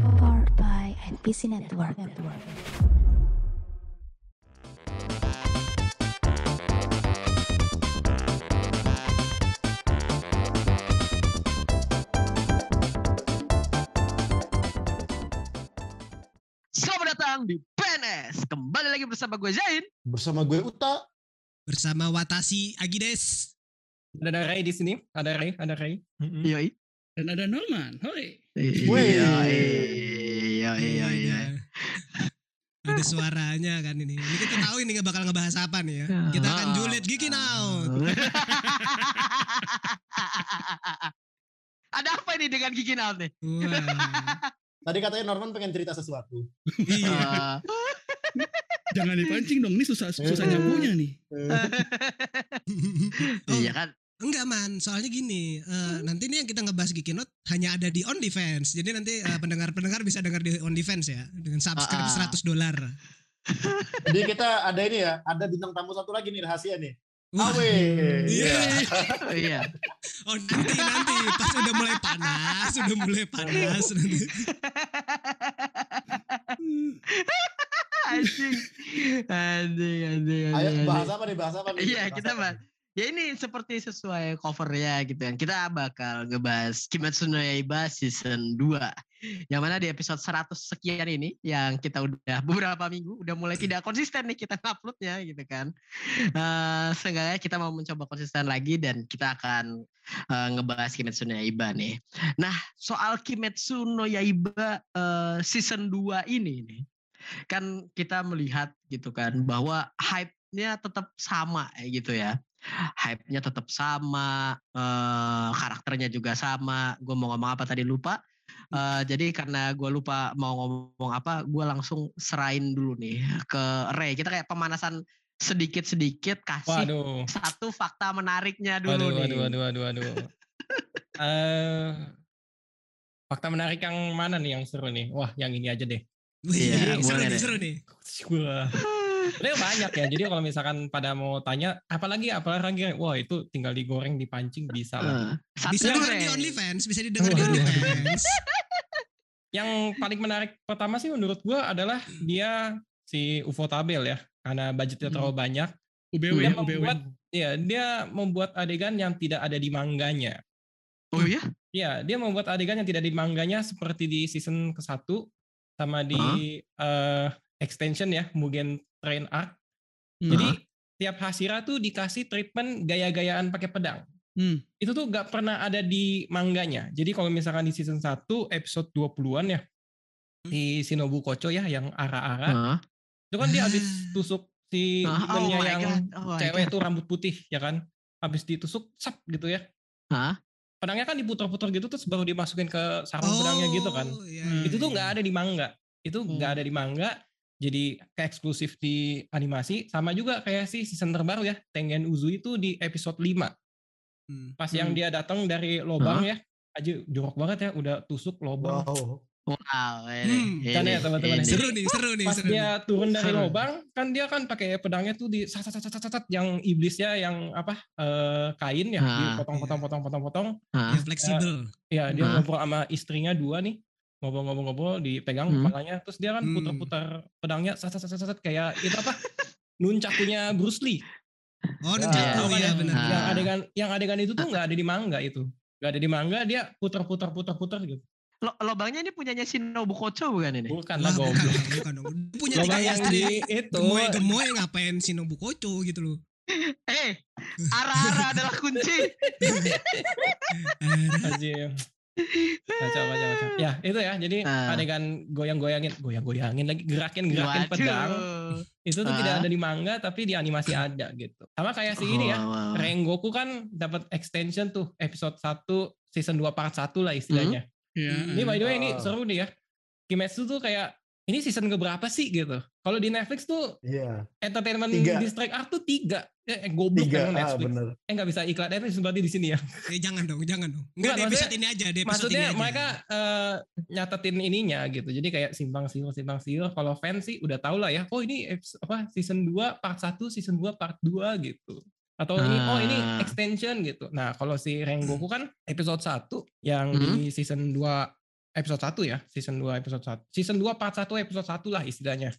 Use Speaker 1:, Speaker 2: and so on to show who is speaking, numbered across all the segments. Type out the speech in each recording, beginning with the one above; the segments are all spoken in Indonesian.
Speaker 1: Powered by NPC Network.
Speaker 2: Selamat datang di PNS. Kembali lagi bersama gue Zain.
Speaker 3: bersama gue Uta.
Speaker 4: bersama Watashi Agides.
Speaker 5: Ada Ray di sini, ada Ray, ada Ray.
Speaker 2: Yoi.
Speaker 6: Dan ada Norman. Hoi.
Speaker 3: Wih.
Speaker 2: Iya, iya, iya, iya.
Speaker 4: Ada suaranya kan ini. Ini kita tahu ini nggak bakal ngebahas apa nih ya. Kita akan julid Gigi now.
Speaker 2: Ada apa ini dengan Gigi Naut nih?
Speaker 3: Tadi katanya Norman pengen cerita sesuatu.
Speaker 4: iya.
Speaker 2: Eh,
Speaker 6: Jangan dipancing dong. Ini susah susah nyambungnya nih.
Speaker 2: Iya kan?
Speaker 4: Enggak man, soalnya gini, eh, nanti nih yang kita ngebahas Gigi Note hanya ada di OnlyFans. Jadi nanti eh, pendengar-pendengar bisa dengar di OnlyFans ya dengan subscribe
Speaker 2: Ah, ah.
Speaker 4: 100 dolar.
Speaker 3: Jadi kita ada ini ya, ada bintang tamu satu lagi nih rahasia nih. Awe.
Speaker 4: Iya.
Speaker 2: Iya.
Speaker 4: Oh nanti nanti pas udah mulai panas, udah mulai panas nanti.
Speaker 2: Anjing. Anjing, anjing,
Speaker 3: Ayo
Speaker 2: anjing.
Speaker 3: bahas apa nih? Bahas apa nih?
Speaker 2: Iya, kita bahas. Ya ini seperti sesuai covernya gitu kan. Kita bakal ngebahas Kimetsu no Yaiba season 2. Yang mana di episode 100 sekian ini yang kita udah beberapa minggu udah mulai tidak konsisten nih kita uploadnya gitu kan. Eh seenggaknya kita mau mencoba konsisten lagi dan kita akan eh, ngebahas Kimetsu no Yaiba nih. Nah, soal Kimetsu no Yaiba eh, season 2 ini nih kan kita melihat gitu kan bahwa hype-nya tetap sama gitu ya hype-nya tetap sama, eh, karakternya juga sama. Gue mau ngomong apa tadi lupa. Eh, jadi karena gue lupa mau ngomong apa, gue langsung serain dulu nih ke Ray. Kita kayak pemanasan sedikit-sedikit kasih
Speaker 5: Waduh.
Speaker 2: satu fakta menariknya dulu
Speaker 5: Waduh,
Speaker 2: nih.
Speaker 5: waduh, waduh, waduh, waduh. Eh, fakta menarik yang mana nih yang seru nih? Wah, yang ini aja deh.
Speaker 2: Iya,
Speaker 4: seru
Speaker 2: boleh
Speaker 4: nih, seru nih.
Speaker 5: Wah. Sebenarnya banyak ya. Jadi kalau misalkan pada mau tanya, apalagi apalagi, wah itu tinggal digoreng, dipancing bisa lah.
Speaker 4: Bisa dengar di OnlyFans, bisa didengar di
Speaker 5: Oh, iya.
Speaker 4: OnlyFans.
Speaker 5: Yang paling menarik pertama sih menurut gua adalah dia si UFO Tabel ya, karena budgetnya
Speaker 2: Hmm.
Speaker 5: terlalu banyak.
Speaker 6: UBW,
Speaker 5: Dia
Speaker 6: UBW.
Speaker 5: membuat, ya dia membuat adegan yang tidak ada di mangganya.
Speaker 2: Oh iya?
Speaker 5: Iya, dia membuat adegan yang tidak di mangganya seperti di season ke-1 sama di eh, extension ya, Mugen Train Arc.
Speaker 6: Hmm.
Speaker 5: Jadi tiap Hashira tuh dikasih treatment gaya-gayaan pakai pedang.
Speaker 6: Hmm.
Speaker 5: Itu tuh gak pernah ada di mangganya. Jadi kalau misalkan di season 1 episode 20-an ya, di Shinobu Kocho ya yang ara-ara,
Speaker 2: Hah?
Speaker 5: itu kan dia habis
Speaker 4: Ah.
Speaker 5: tusuk si
Speaker 2: Ah, oh
Speaker 5: yang
Speaker 2: oh
Speaker 5: cewek tuh rambut putih ya kan. Habis ditusuk, sap gitu ya.
Speaker 2: Hah?
Speaker 5: Pedangnya kan diputar-putar gitu terus baru dimasukin ke sarung pedangnya gitu kan.
Speaker 4: Oh, iya,
Speaker 6: Hmm.
Speaker 5: itu tuh
Speaker 4: iya.
Speaker 5: nggak ada di manga itu nggak
Speaker 2: Hmm.
Speaker 5: ada di manga jadi kayak eksklusif di animasi sama juga kayak si season terbaru ya Tengen Uzui itu di episode 5
Speaker 4: Hmm.
Speaker 5: pas yang
Speaker 6: Hmm.
Speaker 5: dia datang dari lobang ya aja jorok banget ya udah tusuk lobang
Speaker 3: Wow.
Speaker 2: Wow,
Speaker 4: Hmm,
Speaker 2: ini,
Speaker 5: kan ya,
Speaker 2: ini,
Speaker 5: teman-teman.
Speaker 2: ini.
Speaker 4: Seru nih, seru nih,
Speaker 5: pas
Speaker 4: seru. nih.
Speaker 5: dia turun dari
Speaker 2: Seru.
Speaker 5: lobang kan dia kan pakai pedangnya tuh di sat sat sat sat, sat, yang iblisnya yang apa eh, kain ya
Speaker 2: Ah.
Speaker 5: dipotong-potong potong-potong potong
Speaker 2: Hah?
Speaker 4: Ya, fleksibel.
Speaker 5: ya dia ngobrol sama istrinya dua nih ngobrol-ngobrol-ngobrol dipegang
Speaker 2: Hmm.
Speaker 5: kepalanya terus dia kan
Speaker 4: Hmm.
Speaker 5: putar-putar pedangnya sat sat sat, sat, sat, kayak itu apa nuncakunya Bruce Lee
Speaker 4: Oh,
Speaker 3: Ya,
Speaker 4: nunchaku
Speaker 2: iya.
Speaker 4: ya benar.
Speaker 5: Yang adegan yang adegan itu tuh nggak ada di manga itu nggak ada di manga dia putar-putar putar-putar gitu
Speaker 2: Lo, lobangnya ini punyanya Shinobu Kocho bukan ini?
Speaker 5: bukan lah
Speaker 4: bukan,
Speaker 5: goblok
Speaker 4: bukan dong. Dia punya
Speaker 5: lobang yang di itu
Speaker 4: Gemoy-gemoy ngapain Shinobu Kocho gitu loh.
Speaker 2: Eh, ara-ara adalah kunci.
Speaker 5: Anjir. Kacau, kacau, kacau. Ya, itu ya. Jadi
Speaker 2: Ah.
Speaker 5: adegan goyang-goyangin, goyang-goyangin lagi, gerakin-gerakin
Speaker 2: Waduh.
Speaker 5: pedang. Itu tuh tidak
Speaker 2: Ah.
Speaker 5: ada di manga, tapi di animasi ada gitu. Sama kayak si ini ya.
Speaker 2: Wow.
Speaker 5: Rengoku kan dapat extension tuh episode 1 season 2 part 1 lah istilahnya.
Speaker 6: Iya.
Speaker 5: Ini by the way ini seru nih ya. Kimetsu tuh kayak ini season keberapa sih gitu. Kalau di Netflix tuh
Speaker 3: Iya.
Speaker 5: entertainment
Speaker 3: Tiga.
Speaker 5: district art tuh tiga. Eh, eh, goblok
Speaker 3: Tiga.
Speaker 5: emang
Speaker 3: Ah,
Speaker 5: Netflix.
Speaker 3: bener.
Speaker 5: eh nggak bisa iklan Netflix berarti di sini ya.
Speaker 4: Eh, jangan dong, jangan dong.
Speaker 5: Enggak,
Speaker 4: di episode ini aja, di episode
Speaker 5: Maksudnya
Speaker 4: ini aja.
Speaker 5: mereka eh, nyatetin ininya gitu. Jadi kayak simpang siur simpang siur. Kalau fans sih udah tau lah ya. Oh ini eps- apa season 2 part 1, season 2 part 2 gitu. Atau ini oh ini
Speaker 2: Ah.
Speaker 5: extension gitu. Nah, kalau si Rengoku kan episode 1 yang
Speaker 2: Hmm.
Speaker 5: di season 2 episode 1 ya, season 2 episode 1. Season 2 part 1 episode 1 lah istilahnya.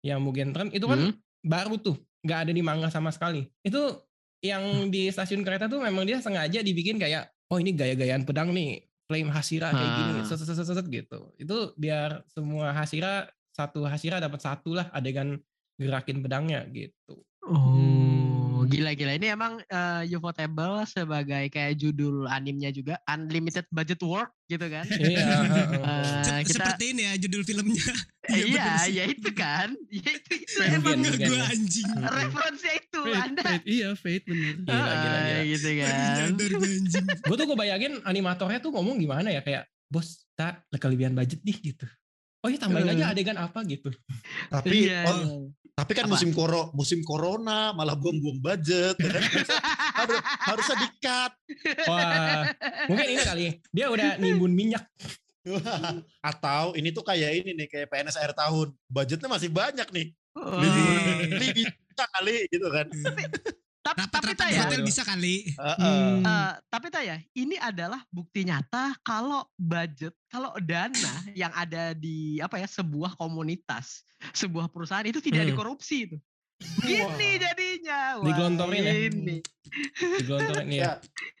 Speaker 5: Yang Mugen Train itu kan
Speaker 2: Hmm.
Speaker 5: baru tuh, nggak ada di manga sama sekali. Itu yang di stasiun kereta tuh memang dia sengaja dibikin kayak oh ini gaya-gayaan pedang nih, flame Hashira kayak gini, set, set, set, set, gitu. Itu biar semua Hashira satu Hashira dapat satu lah adegan gerakin pedangnya gitu.
Speaker 2: Oh, gila-gila. Ini emang uh, Ufotable sebagai kayak judul animenya juga Unlimited Budget Work gitu kan.
Speaker 5: Iya, heeh.
Speaker 2: Eh,
Speaker 4: Sep-
Speaker 2: kita
Speaker 4: Seperti ini ya judul filmnya.
Speaker 2: iya, ya itu kan. Ya itu, emang
Speaker 4: gue anjing.
Speaker 2: referensinya itu
Speaker 6: Fate,
Speaker 2: Anda.
Speaker 6: Fate, iya Fate bener.
Speaker 5: Gila, gila, gila.
Speaker 2: gitu
Speaker 4: Baru
Speaker 2: kan.
Speaker 4: gue
Speaker 5: tuh gue bayangin animatornya tuh ngomong gimana ya kayak bos tak kelebihan budget nih gitu oh iya tambahin aja adegan apa gitu
Speaker 3: Tapi
Speaker 2: Iya.
Speaker 3: oh, tapi kan
Speaker 2: Apa?
Speaker 3: musim koro musim corona malah buang-buang budget. ya kan? Harus, harusnya di-cut.
Speaker 5: wah mungkin ini kali dia udah nimbun minyak
Speaker 3: Atau ini tuh kayak ini nih kayak PNS akhir tahun. Budgetnya masih banyak nih.
Speaker 2: Oh.
Speaker 3: Bisa kali gitu kan.
Speaker 2: Tapi, tapi
Speaker 4: di
Speaker 2: ya,
Speaker 4: hotel bisa kali.
Speaker 3: Heeh.
Speaker 6: Hmm.
Speaker 2: eh, tapi tak ya, ini adalah bukti nyata kalau budget, kalau dana yang ada di apa ya sebuah komunitas, sebuah perusahaan itu tidak
Speaker 5: Hmm.
Speaker 2: dikorupsi itu. Gini jadinya. Wah,
Speaker 5: Digelontorin ya?
Speaker 2: Ini.
Speaker 5: digelontorin nih ya
Speaker 3: Ya,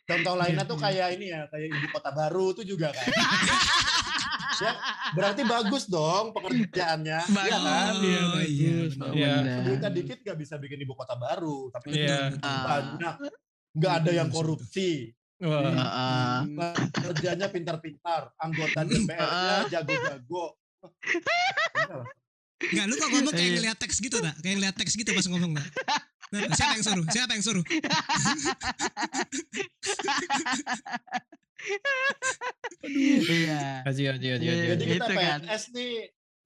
Speaker 3: contoh lainnya tuh kayak ini ya, kayak ibu kota baru tuh juga kan. ya, berarti bagus dong pekerjaannya. Iya kan?
Speaker 6: Iya,
Speaker 4: iya,
Speaker 6: bagus.
Speaker 5: Iya.
Speaker 3: Duitnya dikit gak bisa bikin ibu kota baru, tapi
Speaker 5: Iya.
Speaker 4: Betul, betul.
Speaker 2: Ah.
Speaker 3: banyak. Nggak ada yang korupsi.
Speaker 5: wah
Speaker 2: Heeh.
Speaker 3: Kerjanya pintar-pintar, anggota DPR-nya jago-jago.
Speaker 4: Enggak, lu kok ngomong kayak
Speaker 2: Iya.
Speaker 4: ngeliat teks gitu, tak? Kayak ngeliat teks gitu pas ngomong, tak? Siapa yang suruh? Siapa yang suruh?
Speaker 2: Iya.
Speaker 5: Haji, haji, haji, haji.
Speaker 3: Jadi kita
Speaker 2: Itu kan.
Speaker 3: PNS nih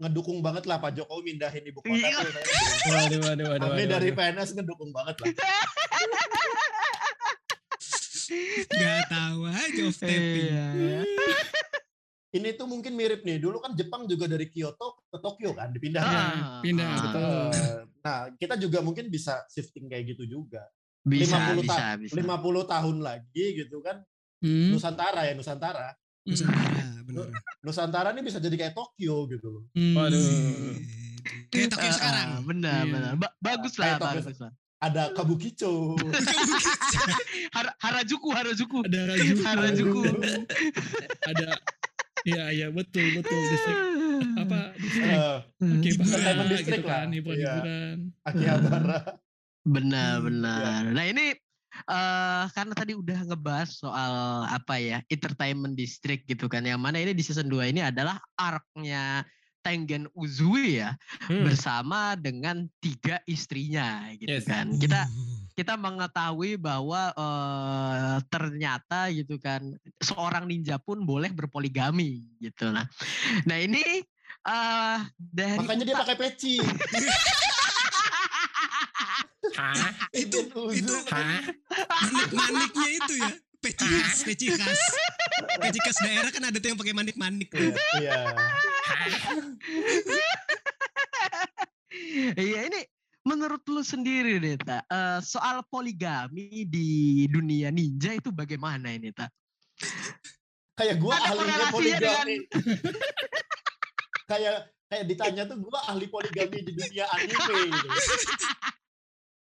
Speaker 3: ngedukung banget lah Pak Jokowi mindahin ibu kota
Speaker 2: Iya.
Speaker 5: waduh waduh waduh
Speaker 3: Kami
Speaker 5: waduh,
Speaker 3: dari. PNS ngedukung banget lah.
Speaker 4: Gak tahu aja off tapping.
Speaker 2: Iya.
Speaker 3: Ini tuh mungkin mirip nih. Dulu kan Jepang juga dari Kyoto ke Tokyo kan dipindah.
Speaker 6: Iya,
Speaker 2: Ah.
Speaker 6: pindah,
Speaker 2: Ah.
Speaker 6: betul.
Speaker 3: Eh, Nah, kita juga mungkin bisa shifting kayak gitu juga.
Speaker 2: Bisa,
Speaker 3: 50
Speaker 2: bisa,
Speaker 3: ta-
Speaker 2: bisa.
Speaker 3: 50 tahun lagi gitu kan.
Speaker 6: Hmm.
Speaker 3: Nusantara ya, Nusantara.
Speaker 4: Nusantara, bener.
Speaker 3: Nusantara ini bisa jadi kayak Tokyo gitu loh.
Speaker 6: Hmm.
Speaker 5: Waduh.
Speaker 4: Kayak Tokyo
Speaker 2: Ah,
Speaker 4: sekarang.
Speaker 2: Benar,
Speaker 6: Iya.
Speaker 2: benar. Ba- bagus lah, bagus lah.
Speaker 3: Ada Kabukicho.
Speaker 2: Har- Harajuku, Harajuku.
Speaker 6: Ada Rajuku.
Speaker 2: Harajuku.
Speaker 6: ada Iya, iya betul betul distrik apa distrik
Speaker 3: Eh,
Speaker 6: Oke,
Speaker 4: Hiburan,
Speaker 3: entertainment
Speaker 6: gitu
Speaker 3: district lah.
Speaker 6: kan, hiburan
Speaker 3: Iya.
Speaker 6: hiburan.
Speaker 3: Akihabara.
Speaker 2: Benar,
Speaker 4: Hmm,
Speaker 2: benar. Nah ini eh karena tadi udah ngebahas soal apa ya entertainment district gitu kan, yang mana ini di season 2 ini adalah arc-nya Tengen Uzui ya
Speaker 5: Hmm.
Speaker 2: bersama dengan tiga istrinya gitu
Speaker 5: Yes.
Speaker 2: kan. Kita kita mengetahui bahwa eh, ternyata gitu kan seorang ninja pun boleh berpoligami gitu nah. Nah ini eh dari
Speaker 3: Makanya dia pakai peci.
Speaker 5: Hah?
Speaker 4: itu itu
Speaker 5: Hah?
Speaker 4: manik-maniknya itu ya. Peci khas, peci khas. Peci khas daerah kan ada tuh yang pakai manik-manik. tuh.
Speaker 3: Iya.
Speaker 2: Iya ini menurut lu sendiri deh tak soal poligami di dunia ninja itu bagaimana ini tak?
Speaker 3: Kayak gua
Speaker 2: Ada
Speaker 3: ahlinya poligami. kayak kayak ditanya tuh gua ahli poligami di dunia anime gitu.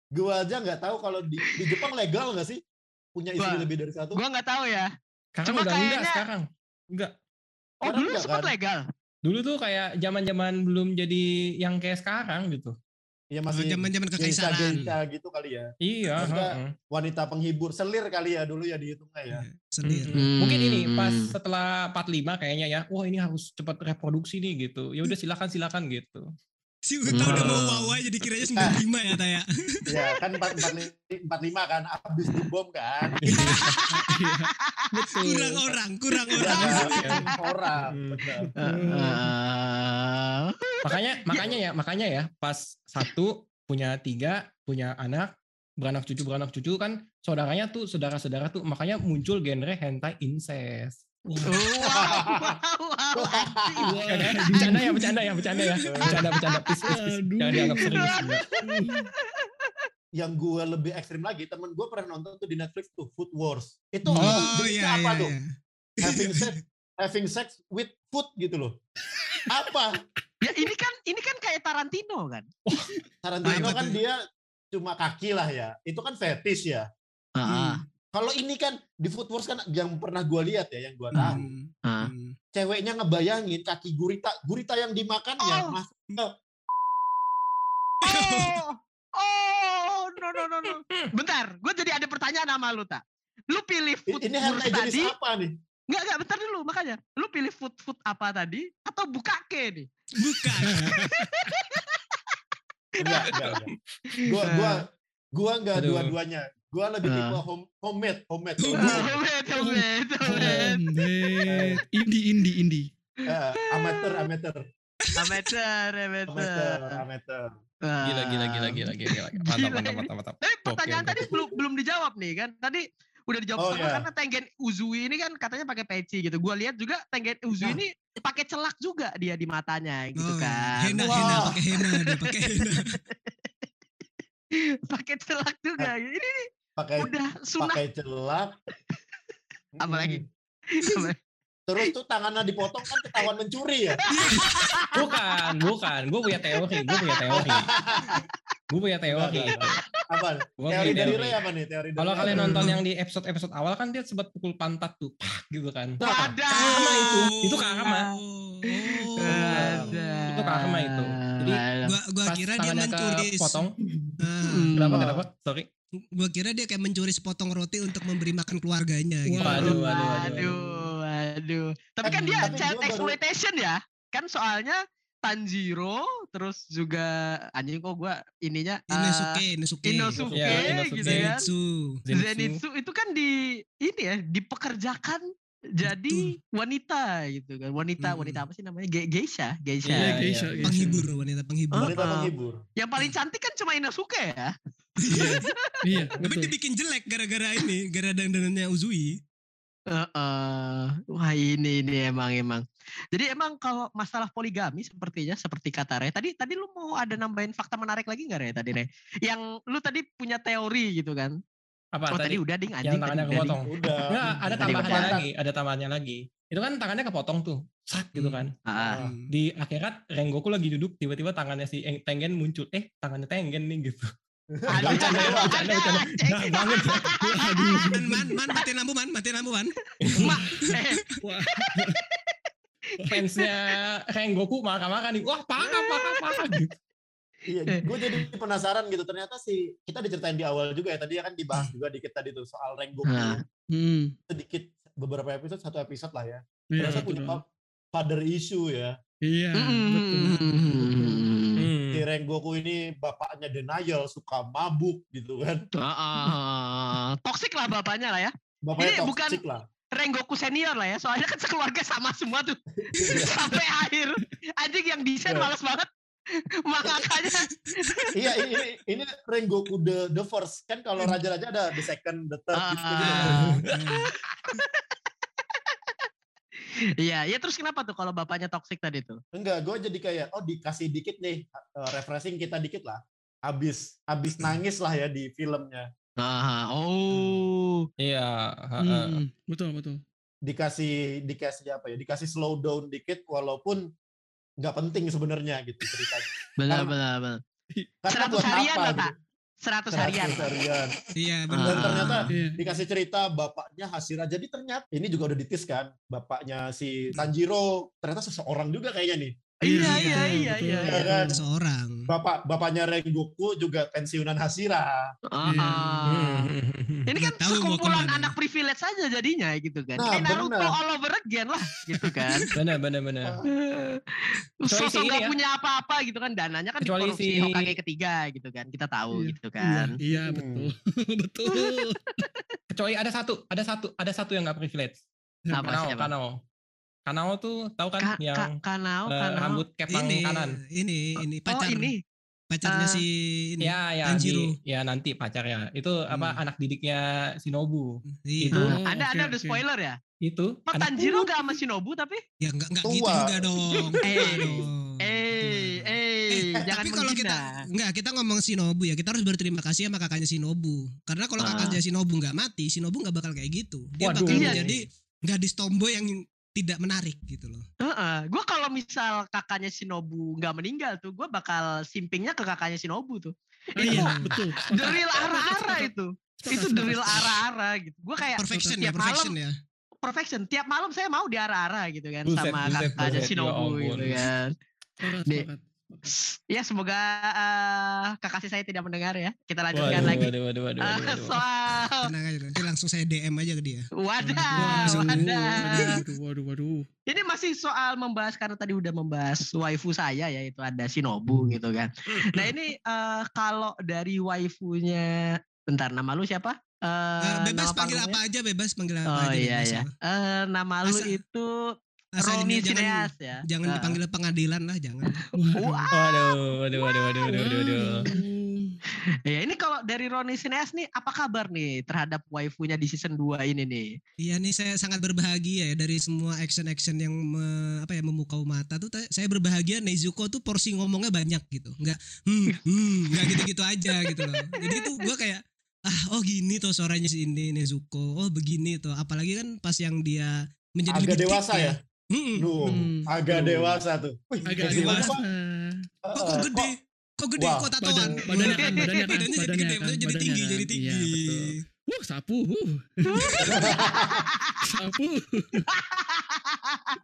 Speaker 3: Gua aja nggak tahu kalau di, di Jepang legal nggak sih punya istri lebih dari satu?
Speaker 2: Gua nggak tahu ya.
Speaker 5: Sekarang
Speaker 2: Cuma
Speaker 5: udah enggak
Speaker 2: kayaknya-
Speaker 5: sekarang. Enggak.
Speaker 2: Oh
Speaker 3: Sekarang
Speaker 2: dulu sempat
Speaker 3: kan?
Speaker 2: legal.
Speaker 5: Dulu tuh kayak zaman-zaman belum jadi yang kayak sekarang gitu.
Speaker 3: Iya masih
Speaker 4: Zaman-zaman kekaisaran.
Speaker 3: gitu kali ya.
Speaker 5: Iya,
Speaker 3: Maksudnya,
Speaker 5: heeh.
Speaker 3: Wanita penghibur selir kali ya dulu ya dihitungnya ya.
Speaker 4: Selir.
Speaker 5: Mm-mm. Mungkin ini pas
Speaker 2: Hmm.
Speaker 5: setelah 45 kayaknya ya, wah ini harus cepat reproduksi nih gitu. Ya udah silakan silakan gitu.
Speaker 4: Si Uta udah mau
Speaker 2: Hmm.
Speaker 4: wawa jadi kiranya 95 ya Taya.
Speaker 3: Ya kan 45 kan abis dibom kan.
Speaker 6: Iya, betul.
Speaker 4: Kurang orang, kurang
Speaker 3: Ya,
Speaker 4: orang.
Speaker 3: orang.
Speaker 5: Hmm.
Speaker 3: benar.
Speaker 5: Makanya makanya ya, makanya ya pas satu punya tiga, punya anak, beranak cucu beranak cucu kan saudaranya tuh saudara-saudara tuh makanya muncul genre hentai incest.
Speaker 2: wow, wow, wow, anjing.
Speaker 6: Wah,
Speaker 5: Ya kan? Bercanda ya, bercanda ya, bercanda ya. Bercanda, bercanda. Please, please. Jangan dianggap serius. enggak.
Speaker 3: Yang gue lebih ekstrim lagi, temen gue pernah nonton tuh di Netflix tuh Food Wars. Itu
Speaker 4: Oh iya
Speaker 3: apa
Speaker 4: iya.
Speaker 3: tuh?
Speaker 4: iya.
Speaker 3: Having sex, having sex with foot gitu loh. Apa?
Speaker 2: Ya ini kan ini kan kayak Tarantino kan.
Speaker 3: Tarantino
Speaker 4: Apa
Speaker 3: kan dia cuma kaki lah ya. Itu kan fetish ya.
Speaker 2: Heeh.
Speaker 3: Kalau ini kan di Food Wars kan yang pernah gua lihat ya, yang gua tahu.
Speaker 4: Hmm, hmm.
Speaker 3: Ceweknya ngebayangin kaki gurita, gurita yang dimakannya
Speaker 2: Oh.
Speaker 3: masuk ke
Speaker 2: Oh, oh, no no no no. Bentar, gue jadi ada pertanyaan sama lu tak. Lu pilih food
Speaker 3: ini
Speaker 2: wars tadi?
Speaker 3: apa nih?
Speaker 2: Enggak enggak, bentar dulu makanya. Lu pilih food food apa tadi? Atau bukake nih?
Speaker 4: Bukan.
Speaker 3: Enggak, enggak, enggak. Gua gua gua enggak dua-duanya. Gua lebih
Speaker 2: Ah.
Speaker 3: tipe home, homemade, homemade.
Speaker 2: Wait, oh, wait, oh, wait.
Speaker 6: Homemade. Indie, indie, indie.
Speaker 3: Eh, amateur, amateur,
Speaker 2: Amateur,
Speaker 3: amateur,
Speaker 2: amateur.
Speaker 3: amateur.
Speaker 5: Gila, gila, gila,
Speaker 2: Ah.
Speaker 5: gila, gila, gila. Mantap,
Speaker 2: Gila
Speaker 5: mantap, mantap, mantap.
Speaker 2: Tapi pertanyaan tadi belum belum dijawab nih kan. Tadi udah dijawab
Speaker 3: Oh,
Speaker 2: setengah
Speaker 3: iya.
Speaker 2: karena Tengen Uzui ini kan katanya pakai peci gitu. Gua lihat juga Tengen Uzui
Speaker 3: Nah.
Speaker 2: ini pakai celak juga dia di matanya gitu
Speaker 4: Oh,
Speaker 2: kan.
Speaker 4: Hena,
Speaker 3: Wah.
Speaker 4: hena, pakai hena dia, pakai hena.
Speaker 2: pakai celak juga. Ini
Speaker 3: Pakai
Speaker 2: udah sunah
Speaker 3: pakai celak.
Speaker 2: Apa lagi?
Speaker 3: Terus tuh tangannya dipotong kan ketahuan mencuri ya.
Speaker 5: Bukan, bukan. Gue punya teori, gue punya teori. Gue punya teori.
Speaker 3: Apa?
Speaker 5: Gua
Speaker 3: Teori
Speaker 5: punya
Speaker 3: dari
Speaker 5: teori.
Speaker 3: Ray apa nih? Teori dari
Speaker 5: Kalau kalian nonton yang di episode-episode awal kan dia sempat pukul pantat tuh, pak gitu kan.
Speaker 2: Ada.
Speaker 5: Karma itu, itu karma.
Speaker 4: Oh.
Speaker 2: Ada.
Speaker 5: Itu karma itu. Jadi,
Speaker 4: Gua gua
Speaker 5: Pas
Speaker 4: kira dia mencuri
Speaker 5: potong.
Speaker 2: Hmm.
Speaker 5: Kenapa? Kenapa? Sorry.
Speaker 4: gua kira dia kayak mencuri sepotong roti untuk memberi makan keluarganya gitu.
Speaker 5: Waduh, waduh, waduh,
Speaker 2: Waduh, waduh. Tapi kan
Speaker 3: Eh,
Speaker 2: dia
Speaker 3: tapi
Speaker 2: child exploitation ya. Kan soalnya Tanjiro terus juga anjing kok gua ininya
Speaker 4: Inosuke, Inosuke.
Speaker 2: Inosuke
Speaker 5: Ya, Inosuke.
Speaker 2: gitu ya.
Speaker 4: Zenitsu.
Speaker 5: Zenitsu.
Speaker 2: Zenitsu itu kan di ini ya dipekerjakan jadi wanita gitu kan. Wanita
Speaker 4: Hmm.
Speaker 2: wanita apa sih namanya? Ge- geisha, geisha.
Speaker 6: Iya,
Speaker 5: Iya,
Speaker 6: geisha,
Speaker 5: iya.
Speaker 6: geisha.
Speaker 4: Penghibur, wanita penghibur.
Speaker 3: Wanita penghibur.
Speaker 2: Yang paling cantik kan cuma Inosuke ya.
Speaker 6: Iya, iya,
Speaker 4: Tapi
Speaker 6: betul.
Speaker 4: dibikin jelek gara-gara ini, gara dandanannya Uzui.
Speaker 2: Heeh. Wah ini ini emang emang. Jadi emang kalau masalah poligami sepertinya seperti kata Re tadi tadi lu mau ada nambahin fakta menarik lagi nggak Re tadi Re? Yang lu tadi punya teori gitu kan?
Speaker 5: Apa
Speaker 2: Oh tadi,
Speaker 5: tadi?
Speaker 2: udah ding
Speaker 5: Yang
Speaker 2: anjing tadi
Speaker 5: tangannya
Speaker 2: udah ding.
Speaker 5: kepotong.
Speaker 3: Udah.
Speaker 5: Enggak, ada
Speaker 2: Tadi
Speaker 5: tambahannya lagi, ada tambahannya lagi. Itu kan tangannya kepotong tuh, sak gitu kan.
Speaker 2: Ah.
Speaker 4: Hmm.
Speaker 5: Di akhirat Rengoku lagi duduk, tiba-tiba tangannya si Eng- Tengen muncul. Eh, tangannya Tengen nih gitu. Bercanda, bercanda, bercanda. Nah, banget.
Speaker 4: Man, man, man, matiin lampu man, matiin lampu man.
Speaker 2: Mak, eh,
Speaker 6: Wah,
Speaker 5: Fansnya Rengoku marah-marah nih. Wah, parah, parah, parah. Gitu.
Speaker 3: Iya, gue jadi penasaran gitu. Ternyata sih kita diceritain di awal juga ya. Tadi ya kan dibahas juga dikit tadi tuh soal Rengoku.
Speaker 2: Nah.
Speaker 6: hmm,
Speaker 3: Sedikit beberapa episode, satu episode lah ya.
Speaker 6: iya,
Speaker 3: Ternyata punya father issue ya.
Speaker 6: Iya, betul.
Speaker 3: Si Rengoku ini bapaknya denial, suka mabuk gitu kan.
Speaker 2: ah, ah, toxic lah bapaknya lah ya.
Speaker 3: Bapaknya
Speaker 2: Ini bukan-
Speaker 3: lah.
Speaker 2: Renggoku senior lah ya. Soalnya kan sekeluarga sama semua tuh. Sampai akhir. Anjing yang desain
Speaker 3: Iya.
Speaker 2: males banget. Makanya
Speaker 3: iya, ini, ini, ini Rengoku the the first. Kan kalau raja-raja ada the second, the third gitu. gitu.
Speaker 2: Iya, ya terus kenapa tuh kalau bapaknya toxic tadi tuh?
Speaker 3: Enggak, gue jadi kayak oh dikasih dikit nih uh, refreshing kita dikit lah. Abis abis nangis lah ya di filmnya.
Speaker 2: Ah, oh.
Speaker 5: Iya, heeh.
Speaker 6: Hmm, betul, betul.
Speaker 3: Dikasih dikasih apa ya? Dikasih slow down dikit walaupun nggak penting sebenarnya gitu ceritanya.
Speaker 2: Benar
Speaker 3: Karena-
Speaker 2: benar benar.
Speaker 3: Karena
Speaker 2: 100
Speaker 3: buat
Speaker 2: harian
Speaker 3: apa
Speaker 2: lah,
Speaker 3: gitu?
Speaker 2: Tak. 100
Speaker 3: 100
Speaker 2: harian.
Speaker 3: harian.
Speaker 4: Iya, benar.
Speaker 3: Dan ternyata
Speaker 6: Iya.
Speaker 3: dikasih cerita bapaknya Hasira. Jadi ternyata ini juga udah ditis kan. Bapaknya si Tanjiro ternyata seseorang juga kayaknya nih.
Speaker 2: Iya
Speaker 6: Iya,
Speaker 2: iya
Speaker 6: betul,
Speaker 2: iya
Speaker 6: betul.
Speaker 2: iya.
Speaker 3: Iya kan? Bapak bapaknya Rengoku juga pensiunan Hasira.
Speaker 2: Ah,
Speaker 6: Iya.
Speaker 2: ah. Ini kan
Speaker 4: tahu mau
Speaker 2: sekumpulan anak privilege aja jadinya gitu kan.
Speaker 3: Nah,
Speaker 2: Kayak Naruto
Speaker 3: benar.
Speaker 2: all over again lah gitu kan.
Speaker 5: Benar, benar, benar.
Speaker 2: Sosok nggak
Speaker 5: ya.
Speaker 2: punya apa-apa gitu kan dananya kan
Speaker 5: Kecuali
Speaker 2: dikorupsi
Speaker 5: si-
Speaker 2: Hokage ketiga gitu kan. Kita tahu
Speaker 6: Iya.
Speaker 2: gitu kan.
Speaker 6: Iya,
Speaker 3: Hmm.
Speaker 6: betul. betul.
Speaker 5: Kecuali ada satu, ada satu, ada satu yang nggak privilege.
Speaker 2: Apa
Speaker 5: Kanao,
Speaker 2: siapa?
Speaker 5: Kanao. Kanao tuh tahu kan
Speaker 2: Ka,
Speaker 5: yang
Speaker 2: ka, kanao,
Speaker 5: eh,
Speaker 2: kanao.
Speaker 5: rambut kepang
Speaker 4: Ini,
Speaker 5: kanan.
Speaker 4: ini, ini
Speaker 2: Oh
Speaker 4: pacar,
Speaker 2: ini.
Speaker 4: pacarnya
Speaker 2: Ah.
Speaker 4: si ini.
Speaker 5: Ya, ya,
Speaker 4: Tanjiro.
Speaker 5: di- ya nanti pacarnya. Itu apa
Speaker 4: Hmm.
Speaker 5: anak didiknya Shinobu.
Speaker 4: Iya.
Speaker 5: Itu-
Speaker 6: Oh,
Speaker 2: ada
Speaker 6: oke,
Speaker 2: ada udah
Speaker 6: oke.
Speaker 2: spoiler ya.
Speaker 5: Itu
Speaker 2: Kok
Speaker 5: anak
Speaker 2: Tanjiro gak sama Shinobu tapi?
Speaker 4: Ya enggak enggak
Speaker 3: Tua.
Speaker 4: gitu juga dong.
Speaker 2: Eh,
Speaker 4: dong.
Speaker 2: Eh,
Speaker 4: Tua.
Speaker 2: eh, jangan
Speaker 4: tapi kalau kita enggak kita ngomong Shinobu ya kita harus berterima kasih sama kakaknya Shinobu karena kalau
Speaker 2: Ah.
Speaker 4: kakaknya Shinobu nggak mati Shinobu nggak bakal kayak gitu dia
Speaker 5: Waduh.
Speaker 4: bakal
Speaker 2: Iya.
Speaker 4: menjadi gadis tomboy yang tidak menarik gitu loh.
Speaker 2: Gue kalau misal kakaknya Shinobu nggak meninggal tuh, gue bakal simpingnya ke kakaknya Shinobu tuh.
Speaker 6: Ah, iya, betul.
Speaker 2: The real ara-ara itu. Itu the real ara-ara gitu. Gue kayak
Speaker 4: Perfection ya,
Speaker 2: tiap
Speaker 4: perfection
Speaker 2: malam
Speaker 4: ya.
Speaker 2: perfection. Tiap malam saya mau di ara-ara gitu kan
Speaker 5: Buset,
Speaker 2: sama
Speaker 5: buset,
Speaker 2: kakaknya
Speaker 5: buset, ya
Speaker 2: Shinobu
Speaker 5: ampun.
Speaker 2: gitu kan. Ya semoga eh, kekasih saya tidak mendengar ya. Kita lanjutkan
Speaker 5: Waduh,
Speaker 2: lagi.
Speaker 5: waduh, waduh, waduh,
Speaker 2: Eh,
Speaker 5: waduh, waduh.
Speaker 2: soal
Speaker 4: Tenang aja nanti langsung saya DM aja ke dia.
Speaker 2: wadah,
Speaker 6: Waduh,
Speaker 2: wadah.
Speaker 6: waduh, waduh, waduh.
Speaker 2: Ini masih soal membahas karena tadi udah membahas waifu saya yaitu ada Shinobu gitu kan. Nah ini eh, kalau dari waifunya, bentar nama lu siapa? Eh,
Speaker 4: Eh, bebas panggil apa aja bebas panggil apa
Speaker 2: Oh
Speaker 4: aja.
Speaker 2: iya
Speaker 4: bebas
Speaker 2: ya. Eh, nama lu
Speaker 4: Asal-
Speaker 2: itu
Speaker 4: Asal
Speaker 2: Roni
Speaker 4: ini jangan
Speaker 2: ya.
Speaker 4: jangan
Speaker 2: Eh,
Speaker 4: dipanggil pengadilan lah jangan.
Speaker 2: Wah,
Speaker 5: Waduh, waduh, waduh, waduh, waduh, waduh, waduh.
Speaker 2: ya ini kalau dari Roni Sineas nih apa kabar nih terhadap waifunya di season 2 ini nih?
Speaker 4: Iya nih saya sangat berbahagia ya dari semua action-action yang me- apa ya memukau mata tuh saya berbahagia Nezuko tuh porsi ngomongnya banyak gitu. Enggak hmm hmm enggak gitu-gitu aja gitu loh. Jadi itu gua kayak ah oh gini tuh suaranya si ini Nezuko. Oh begini tuh. Apalagi kan pas yang dia menjadi
Speaker 3: Agak
Speaker 4: lebih
Speaker 3: dewasa ya.
Speaker 4: Hmm.
Speaker 3: Duh,
Speaker 6: Hmm.
Speaker 3: agak dewasa tuh. Wih,
Speaker 6: Agak
Speaker 3: masih
Speaker 6: dewasa.
Speaker 3: muda.
Speaker 4: Kok, kok
Speaker 3: Eh,
Speaker 4: gede? Kok gede?
Speaker 3: Wah,
Speaker 4: kok tatoan?
Speaker 6: Badan, badannya kan, badannya kan,
Speaker 4: Badannya jadi
Speaker 6: badannya
Speaker 4: gede,
Speaker 6: kan,
Speaker 4: maksudnya jadi
Speaker 6: badannya
Speaker 4: tinggi,
Speaker 6: kan.
Speaker 4: jadi tinggi.
Speaker 6: Iya, betul. Wuh, sapu. Wuh. sapu.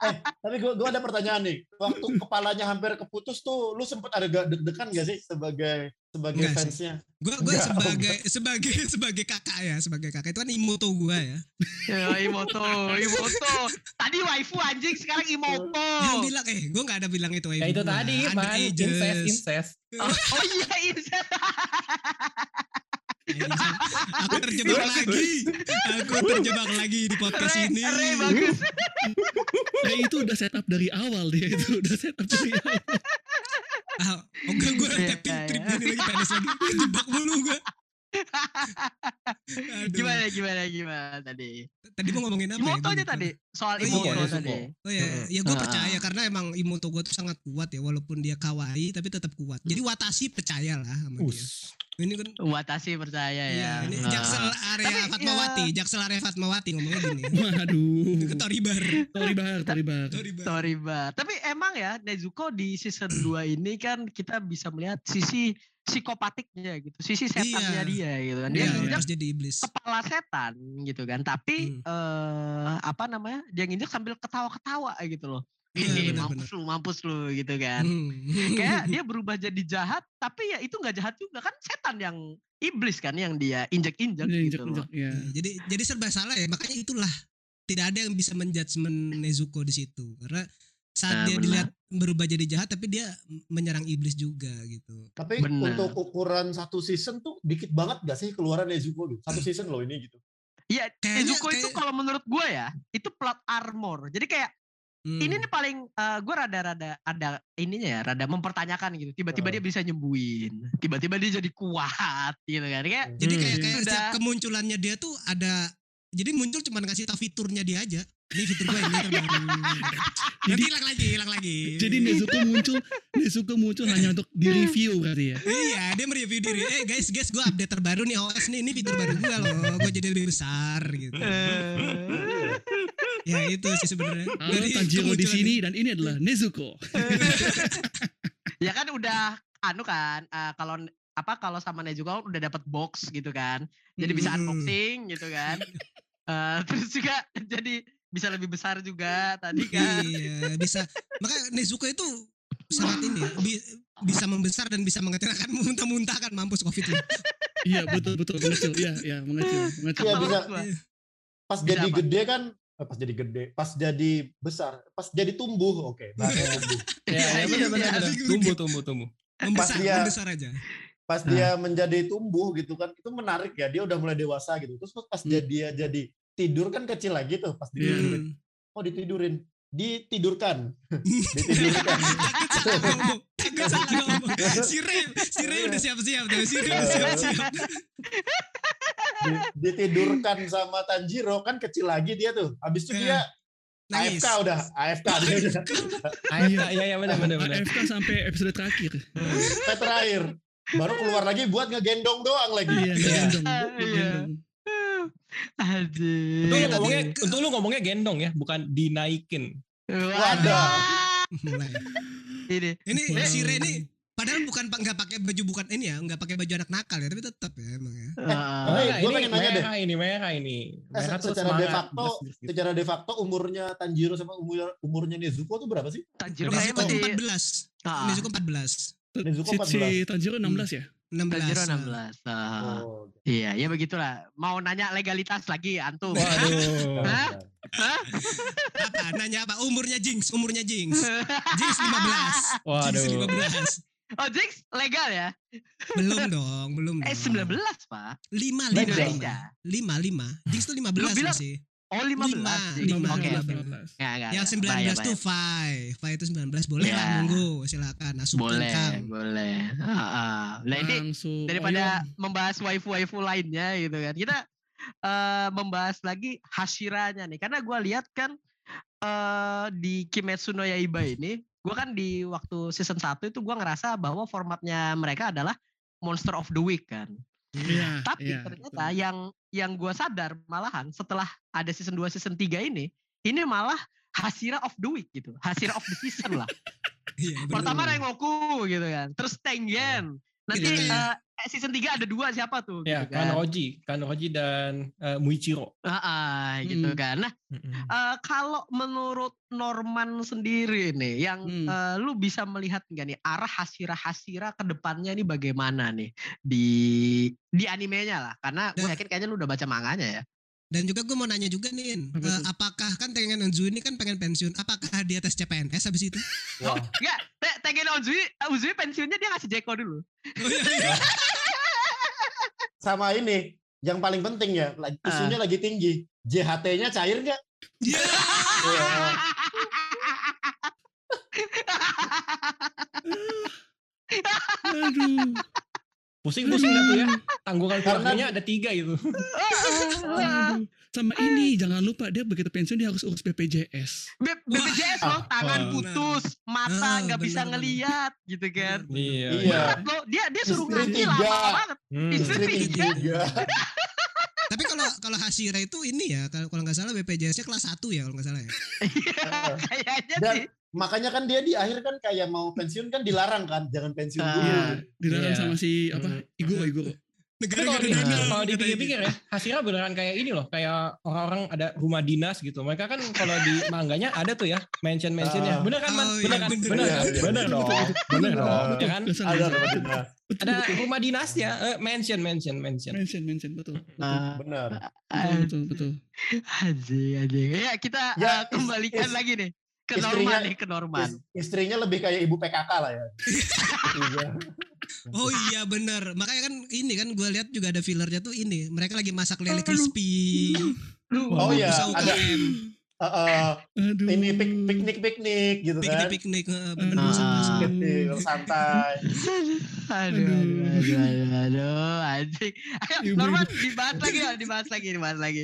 Speaker 3: Eh, tapi gua, gua ada pertanyaan nih. Waktu kepalanya hampir keputus tuh, lu sempet ada gak deg-degan gak sih sebagai sebagai
Speaker 4: Enggak sih.
Speaker 3: fansnya?
Speaker 4: Gue gue
Speaker 3: Enggak,
Speaker 4: sebagai sebagai sebagai kakak ya, sebagai kakak itu kan imoto gua ya.
Speaker 2: Ya, Imoto, Imoto. Tadi waifu anjing, sekarang Imoto.
Speaker 4: Yang bilang eh gue nggak ada bilang itu
Speaker 5: Ya itu tadi, man. Incest, incest.
Speaker 2: Oh, oh iya, Incest.
Speaker 4: Aku terjebak lagi. Aku terjebak lagi di podcast ini.
Speaker 2: Re, bagus.
Speaker 6: Itu udah setup dari awal dia itu udah setup dari awal.
Speaker 4: Ah, oh enggak gue
Speaker 2: Iya,
Speaker 4: tapping
Speaker 2: iya.
Speaker 4: trip ini lagi panas lagi. Jebak mulu gue.
Speaker 2: Gimana, gimana, gimana tadi?
Speaker 4: Tadi mau ngomongin apa ya?
Speaker 2: Imoto aja tadi. Soal
Speaker 4: Oh iya,
Speaker 2: Imoto
Speaker 5: Nezuko.
Speaker 2: tadi.
Speaker 4: Oh ya,
Speaker 5: Mm-mm.
Speaker 4: ya gue percaya karena emang Imoto gue tuh sangat kuat ya walaupun dia kawaii tapi tetap kuat. Jadi Watashi percaya lah sama dia.
Speaker 5: Us.
Speaker 4: Ini kan
Speaker 2: Watashi percaya
Speaker 4: Iya,
Speaker 2: ya.
Speaker 4: ini
Speaker 2: Nah.
Speaker 4: Jaksel area
Speaker 2: Tapi,
Speaker 4: Fatmawati,
Speaker 2: ya.
Speaker 4: Jaksel area Fatmawati ngomongnya gini.
Speaker 6: Waduh.
Speaker 4: Itu Toribar.
Speaker 6: Tori Bahar, Tori Bahar.
Speaker 4: Toribar.
Speaker 2: Sorry, Mbak. Tapi emang ya Nezuko di season 2 ini kan kita bisa melihat sisi psikopatiknya gitu, sisi setannya
Speaker 4: Iya.
Speaker 2: dia gitu kan. Dia
Speaker 4: Iya,
Speaker 2: nginjak
Speaker 4: pas jadi iblis.
Speaker 2: kepala setan gitu kan. Tapi
Speaker 4: Hmm.
Speaker 2: eh apa namanya? Dia nginjak sambil ketawa-ketawa gitu loh.
Speaker 4: Iya,
Speaker 2: mampus lu, mampus lu gitu kan.
Speaker 4: Hmm.
Speaker 2: Kayak dia berubah jadi jahat, tapi ya itu nggak jahat juga kan setan yang iblis kan yang dia injek-injek gitu loh.
Speaker 6: injek-injek, ya.
Speaker 4: Iya, jadi jadi serba salah ya makanya itulah tidak ada yang bisa menjudgment Nezuko di situ karena saat
Speaker 2: Nah,
Speaker 4: dia
Speaker 2: benar.
Speaker 4: dilihat berubah jadi jahat tapi dia menyerang iblis juga gitu.
Speaker 3: Tapi
Speaker 2: Benar.
Speaker 3: untuk ukuran satu season tuh dikit banget gak sih keluaran Nezuko gitu? Satu season loh ini gitu.
Speaker 2: Iya, Nezuko itu
Speaker 4: kayak-
Speaker 2: kalau menurut gue ya, itu plot armor. Jadi kayak
Speaker 4: Hmm.
Speaker 2: ini nih paling gue rada-rada ada ininya ya, rada mempertanyakan gitu. Tiba-tiba
Speaker 3: Oh.
Speaker 2: dia bisa nyembuhin, tiba-tiba dia jadi kuat gitu kan. Kayak
Speaker 4: jadi
Speaker 5: Hmm.
Speaker 4: kayak, kayak
Speaker 2: Sudah.
Speaker 4: setiap kemunculannya dia tuh ada jadi muncul cuma kasih tau fiturnya dia aja. Ini fitur gue ini terbaru. Nanti
Speaker 6: Jadi-
Speaker 4: hilang lagi, hilang lagi.
Speaker 6: Jadi Nezuko muncul, Nezuko muncul hanya untuk di review berarti ya.
Speaker 4: Iya, dia mereview diri. Eh guys, guys, gue update terbaru nih OS nih. Ini fitur baru gue loh. Gue jadi lebih besar gitu. ya itu sih sebenarnya.
Speaker 6: Halo
Speaker 4: Jadi
Speaker 6: Tanjiro di sini dan ini adalah Nezuko.
Speaker 2: ya kan udah anu kan, eh, kalau apa kalau sama Nezuko udah dapat box gitu kan. Jadi bisa
Speaker 4: Hmm.
Speaker 2: unboxing gitu kan. Eh, terus juga jadi bisa lebih besar juga tadi kan.
Speaker 4: Iya, bisa. Makanya Nezuko itu sangat ini ya, bi- bisa membesar dan bisa mengatakan muntah-muntah kan mampus covid lu.
Speaker 6: Iya betul betul mengecil. Iya iya mengecil mengecil.
Speaker 3: Iya, bisa.
Speaker 2: gua.
Speaker 3: Pas
Speaker 2: Bisa
Speaker 3: jadi
Speaker 2: apa?
Speaker 3: gede kan, eh, pas jadi gede, pas jadi besar, pas jadi tumbuh, oke. bahasa tumbuh.
Speaker 5: Ya, ya,
Speaker 2: Iya,
Speaker 5: benar benar
Speaker 2: iya,
Speaker 5: benar.
Speaker 4: iya.
Speaker 5: Tumbuh tumbuh tumbuh.
Speaker 4: Membesar,
Speaker 3: dia-
Speaker 4: membesar aja.
Speaker 3: Pas dia menjadi tumbuh gitu kan, itu menarik ya. Dia udah mulai dewasa gitu. Terus pas
Speaker 6: Hmm.
Speaker 3: dia dia jadi tidur kan kecil lagi tuh, pas
Speaker 6: Iya.
Speaker 3: ditidurin.
Speaker 4: Hmm.
Speaker 3: Oh ditidurin, ditidurkan, ditidurkan.
Speaker 4: Takut salah ngomong. Si Ray, si Ray udah siap-siap tuh. Si Ray udah siap-siap.
Speaker 3: Di- ditidurkan sama Tanjiro kan kecil lagi dia tuh. Habis itu dia
Speaker 4: Nangis.
Speaker 3: AFK udah, AFK dia udah.
Speaker 5: AFK, iya iya benar benar benar.
Speaker 6: AFK sampai episode terakhir.
Speaker 3: Sampai terakhir. Baru keluar lagi buat ngegendong doang lagi.
Speaker 6: Iya,
Speaker 5: Iya.
Speaker 2: Aduh.
Speaker 5: Untung lu ngomongnya, untung lu ngomongnya gendong ya, bukan dinaikin.
Speaker 4: Mulai.
Speaker 2: Ini.
Speaker 4: Ini si ini padahal bukan nggak pakai baju bukan ini ya, nggak pakai baju anak nakal ya, tapi tetap ya emang ya.
Speaker 2: Uh,
Speaker 3: Hey,
Speaker 5: Enggak,
Speaker 3: gua
Speaker 5: ini
Speaker 3: pengen nanya deh.
Speaker 5: merah ini, merah ini.
Speaker 3: Eh,
Speaker 5: Merah tuh
Speaker 3: secara de facto,
Speaker 5: Gitu.
Speaker 3: secara de facto umurnya Tanjiro sama umur, umurnya Nezuko tuh berapa sih?
Speaker 2: Tanjiro
Speaker 5: Nezuko
Speaker 2: masih
Speaker 4: 14.
Speaker 2: Ah.
Speaker 4: Nezuko 14.
Speaker 3: Nezuko
Speaker 6: Si,
Speaker 3: 14.
Speaker 6: si Tanjiro 16 ya?
Speaker 4: 16.
Speaker 2: Tanjiro
Speaker 4: nah.
Speaker 2: 16. Ah.
Speaker 3: Oh.
Speaker 2: Iya, ya begitulah. Mau nanya legalitas lagi antum.
Speaker 5: Waduh.
Speaker 2: Hah?
Speaker 4: Apa? Nanya apa? Umurnya Jinx, umurnya Jinx. Jinx 15. Jinx
Speaker 5: Waduh.
Speaker 4: 15.
Speaker 2: oh, Jinx legal ya?
Speaker 4: Belum dong, belum
Speaker 2: Eh,
Speaker 4: dong.
Speaker 2: 19, Pak.
Speaker 4: 5
Speaker 2: Di
Speaker 4: 5
Speaker 2: Indonesia.
Speaker 4: 5 5. Jinx tuh 15
Speaker 2: bilang
Speaker 4: masih.
Speaker 2: Oh, 15.
Speaker 4: Lima,
Speaker 2: Oke,
Speaker 4: lima.
Speaker 2: oke.
Speaker 6: 15.
Speaker 2: Nggak, nggak,
Speaker 4: Yang
Speaker 2: nggak.
Speaker 4: 19
Speaker 2: Bahaya,
Speaker 4: tuh. Fai. Fai itu 19. Boleh
Speaker 2: Ya.
Speaker 4: lah monggo, silakan. Asup
Speaker 2: boleh,
Speaker 4: kang.
Speaker 2: boleh. Ah. Nah, ini daripada
Speaker 6: Ayo.
Speaker 2: membahas waifu-waifu lainnya gitu kan. Kita eh, membahas lagi Hashiranya nih. Karena gua lihat kan eh, di Kimetsu no Yaiba ini, gua kan di waktu season 1 itu gua ngerasa bahwa formatnya mereka adalah Monster of the Week kan.
Speaker 6: Iya,
Speaker 2: Tapi
Speaker 6: iya,
Speaker 2: ternyata
Speaker 6: betul.
Speaker 2: yang yang gua sadar malahan setelah ada season 2 season 3 ini, ini malah Hashira of the Week gitu. Hashira of the season lah.
Speaker 4: Iya, bener.
Speaker 2: Pertama Rengoku gitu kan. Terus Tengen. Nanti eh, season 3 ada dua siapa tuh
Speaker 5: Ya,
Speaker 2: gitu kan.
Speaker 5: Kanroji, Kanroji dan eh, Muichiro.
Speaker 2: Ah, ah, gitu
Speaker 6: Mm.
Speaker 2: kan. Nah, eh, kalau menurut Norman sendiri nih yang
Speaker 6: Hmm.
Speaker 2: eh, lu bisa melihat nggak nih arah Hashira-Hashira ke depannya ini bagaimana nih di di animenya lah. Karena gue
Speaker 4: Dan-
Speaker 2: yakin kayaknya lu udah baca manganya ya.
Speaker 4: Dan juga gue mau nanya juga nih,
Speaker 6: Apa
Speaker 4: eh,
Speaker 6: tuh?
Speaker 4: apakah kan Tengen Onzu ini kan pengen pensiun, apakah dia tes CPNS habis itu?
Speaker 3: Wah,
Speaker 2: Enggak, Te- Tengen Uzui, Uzui pensiunnya dia ngasih Jeko dulu.
Speaker 3: sama ini yang paling penting ya,
Speaker 2: Ah.
Speaker 3: isunya lagi tinggi. JHT-nya cair nggak?
Speaker 4: Iya.
Speaker 3: Iya.
Speaker 6: Aduh.
Speaker 5: Pusing-pusing tuh ya. Tanggungan
Speaker 3: Karena-
Speaker 5: keluarganya ada tiga itu.
Speaker 6: Aduh. Sama ini jangan lupa dia begitu pensiun dia harus urus BPJS.
Speaker 2: B- BPJS loh, tangan
Speaker 5: Wah.
Speaker 2: putus, mata
Speaker 4: Ah,
Speaker 2: nggak bisa ngeliat gitu kan.
Speaker 5: Iya.
Speaker 3: Iya.
Speaker 2: Berat loh, dia dia suruh ngaji lama banget.
Speaker 5: Hmm.
Speaker 3: Istri tiga.
Speaker 4: Tapi kalau kalau Hashira itu ini ya, kalau kalau nggak salah BPJS-nya kelas 1 ya kalau nggak salah ya.
Speaker 2: Kayaknya
Speaker 3: Dan
Speaker 2: sih.
Speaker 3: makanya kan dia di akhir kan kayak mau pensiun kan dilarang kan, jangan pensiun
Speaker 2: Ah.
Speaker 3: dulu.
Speaker 6: Iya, dilarang
Speaker 5: Iya.
Speaker 6: sama si apa?
Speaker 5: Hmm.
Speaker 6: Igoro.
Speaker 5: Tapi
Speaker 4: Negara
Speaker 5: kalau
Speaker 4: negara
Speaker 5: di-
Speaker 4: dana.
Speaker 5: kalau dipikir-pikir ya, Hashira beneran kayak ini loh, kayak orang-orang ada rumah dinas gitu. Mereka kan kalau di mangganya ada tuh ya, mention-mentionnya.
Speaker 3: Ah.
Speaker 5: Bener kan, Man? Bener
Speaker 4: iya,
Speaker 5: kan?
Speaker 4: bener.
Speaker 5: Bener
Speaker 3: Iya,
Speaker 5: kan?
Speaker 3: iya.
Speaker 5: Bener dong. Bener dong. Ya kan?
Speaker 3: Ada rumah dinas.
Speaker 5: Ada
Speaker 6: betul.
Speaker 5: rumah dinasnya, eh, mention, mention, mention.
Speaker 6: Mention, mention, betul. Betul,
Speaker 2: Ah,
Speaker 3: Benar.
Speaker 6: betul, betul, betul.
Speaker 2: Anjing, anjing. Ya kita
Speaker 3: Ya,
Speaker 2: eh, kembalikan
Speaker 3: is-
Speaker 2: lagi nih ke
Speaker 3: istrinya-
Speaker 2: Norman nih, ke Norman.
Speaker 3: Is- istrinya lebih kayak ibu PKK lah ya.
Speaker 4: Oh iya bener. Makanya kan ini kan gue lihat juga ada fillernya tuh ini. Mereka lagi masak lele crispy.
Speaker 3: Oh iya, ada eh, eh,
Speaker 6: Aduh.
Speaker 3: ini pik- piknik-piknik gitu kan.
Speaker 4: Piknik-piknik. eh, bener
Speaker 6: Aduh.
Speaker 4: masak-masak.
Speaker 3: Kecil, santai.
Speaker 2: Aduh, aduh, aduh, aduh, aduh, anjing. Ayo. Norman dibahas lagi ya, dibahas lagi, dibahas lagi.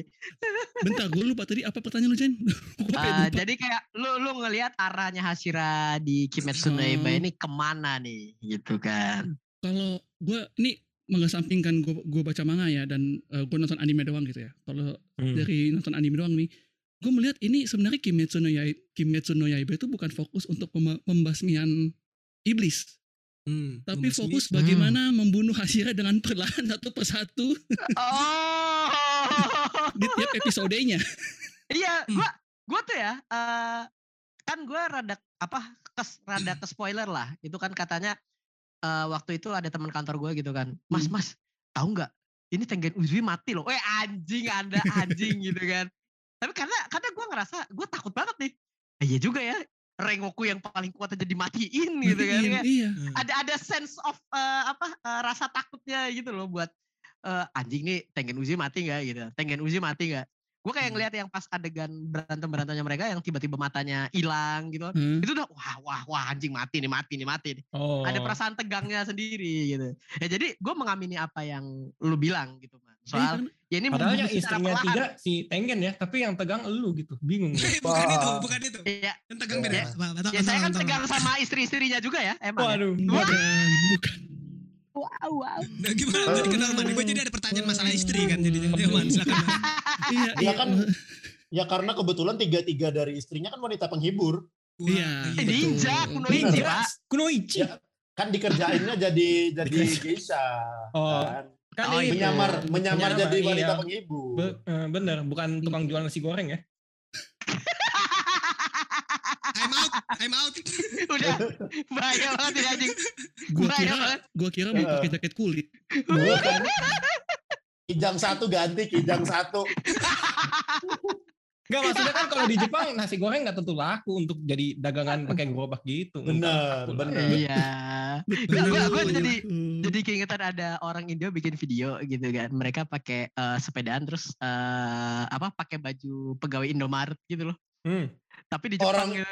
Speaker 6: Bentar, gue lupa tadi apa pertanyaan lu, Jen?
Speaker 2: Ah, jadi kayak lu lu ngelihat arahnya Hashira di Kimetsu no Yaiba
Speaker 6: Oh.
Speaker 2: ini ke mana nih, gitu kan?
Speaker 6: Kalau gue ini mengesampingkan gue gue baca manga ya dan gue nonton anime doang gitu ya. Kalau
Speaker 5: Hmm.
Speaker 6: dari nonton anime doang nih, gue melihat ini sebenarnya Kimetsu no Yaiba, Kimetsu no Yaiba itu bukan fokus untuk pem- pembasmian iblis,
Speaker 4: Hmm,
Speaker 6: tapi fokus bagaimana membunuh Hashira dengan perlahan satu persatu
Speaker 2: Oh,
Speaker 6: di tiap episodenya.
Speaker 2: iya,
Speaker 4: Hmm.
Speaker 2: gua gua tuh ya, eh, kan gua rada apa, kes, rada ke spoiler lah. Itu kan katanya eh, waktu itu ada teman kantor gua gitu kan, Mas,
Speaker 6: Hmm.
Speaker 2: Mas, tahu nggak? Ini Tengen Uzui mati loh. Eh anjing, ada anjing gitu kan. Tapi karena karena gua ngerasa gua takut banget nih. Eh, iya juga ya. Rengoku yang paling kuat aja dimatiin gitu kan.
Speaker 6: Iya, iya.
Speaker 2: Ada ada sense of eh, apa eh, rasa takutnya gitu loh buat eh, anjing nih Tengen Uzi mati nggak gitu Tengen Uzi mati nggak gue kayak
Speaker 4: Hmm.
Speaker 2: ngeliat yang pas adegan berantem berantemnya mereka yang tiba-tiba matanya hilang gitu
Speaker 6: Hah?
Speaker 2: itu udah wah wah wah anjing mati nih mati nih mati nih
Speaker 5: Oh.
Speaker 2: ada perasaan tegangnya sendiri gitu ya jadi gue mengamini apa yang lu bilang gitu man
Speaker 6: Iya,
Speaker 2: soal
Speaker 6: karena-
Speaker 2: ya ini
Speaker 5: Padahal yang istrinya tiga si Tengen ya, tapi yang tegang elu gitu, bingung.
Speaker 4: Eh, bukan itu, bukan itu.
Speaker 2: Iya,
Speaker 4: Yang tegang beda.
Speaker 2: Ya. Ya saya kan tegang sama istri-istrinya juga ya emang ya?
Speaker 5: Waduh.
Speaker 6: bukan, bukan.
Speaker 1: Wow, wow.
Speaker 4: Nah, gimana tadi kenal man? Gue jadi ada pertanyaan masalah istri kan jadinya. Ya man, silakan.
Speaker 6: Iya
Speaker 3: Ya
Speaker 6: iya
Speaker 3: kan ya karena kebetulan tiga-tiga dari istrinya kan wanita penghibur.
Speaker 6: Iya.
Speaker 2: Eh, ninja, kunoichi.
Speaker 5: Kunoichi.
Speaker 3: Ya, kan dikerjainnya jadi jadi geisha.
Speaker 5: Oh.
Speaker 3: kan.
Speaker 5: Kan
Speaker 2: Oh,
Speaker 5: ini
Speaker 3: Menyamar menyamar jadi wanita
Speaker 5: iya.
Speaker 3: penghibur.
Speaker 5: Be- eh, bener, bukan tukang jual nasi goreng ya.
Speaker 4: I'm out.
Speaker 2: Udah bahaya banget ya anjing.
Speaker 6: gua
Speaker 2: Bahaya
Speaker 6: kira
Speaker 2: banget.
Speaker 6: gua kira mau pakai jaket kulit
Speaker 3: Bukan. Kijang satu ganti kijang satu.
Speaker 5: Enggak maksudnya kan kalau di Jepang nasi goreng nggak tentu laku untuk jadi dagangan pakai gerobak gitu.
Speaker 3: Bener,
Speaker 5: Enggak.
Speaker 3: bener.
Speaker 2: Iya. Gua- gua
Speaker 4: Iya.
Speaker 2: jadi
Speaker 6: Hmm.
Speaker 2: jadi keingetan ada orang Indo bikin video gitu kan. Mereka pakai eh, sepedaan terus eh, apa pakai baju pegawai Indomaret gitu loh.
Speaker 5: Hmm.
Speaker 2: Tapi di Jepang
Speaker 3: Orang-
Speaker 2: ya,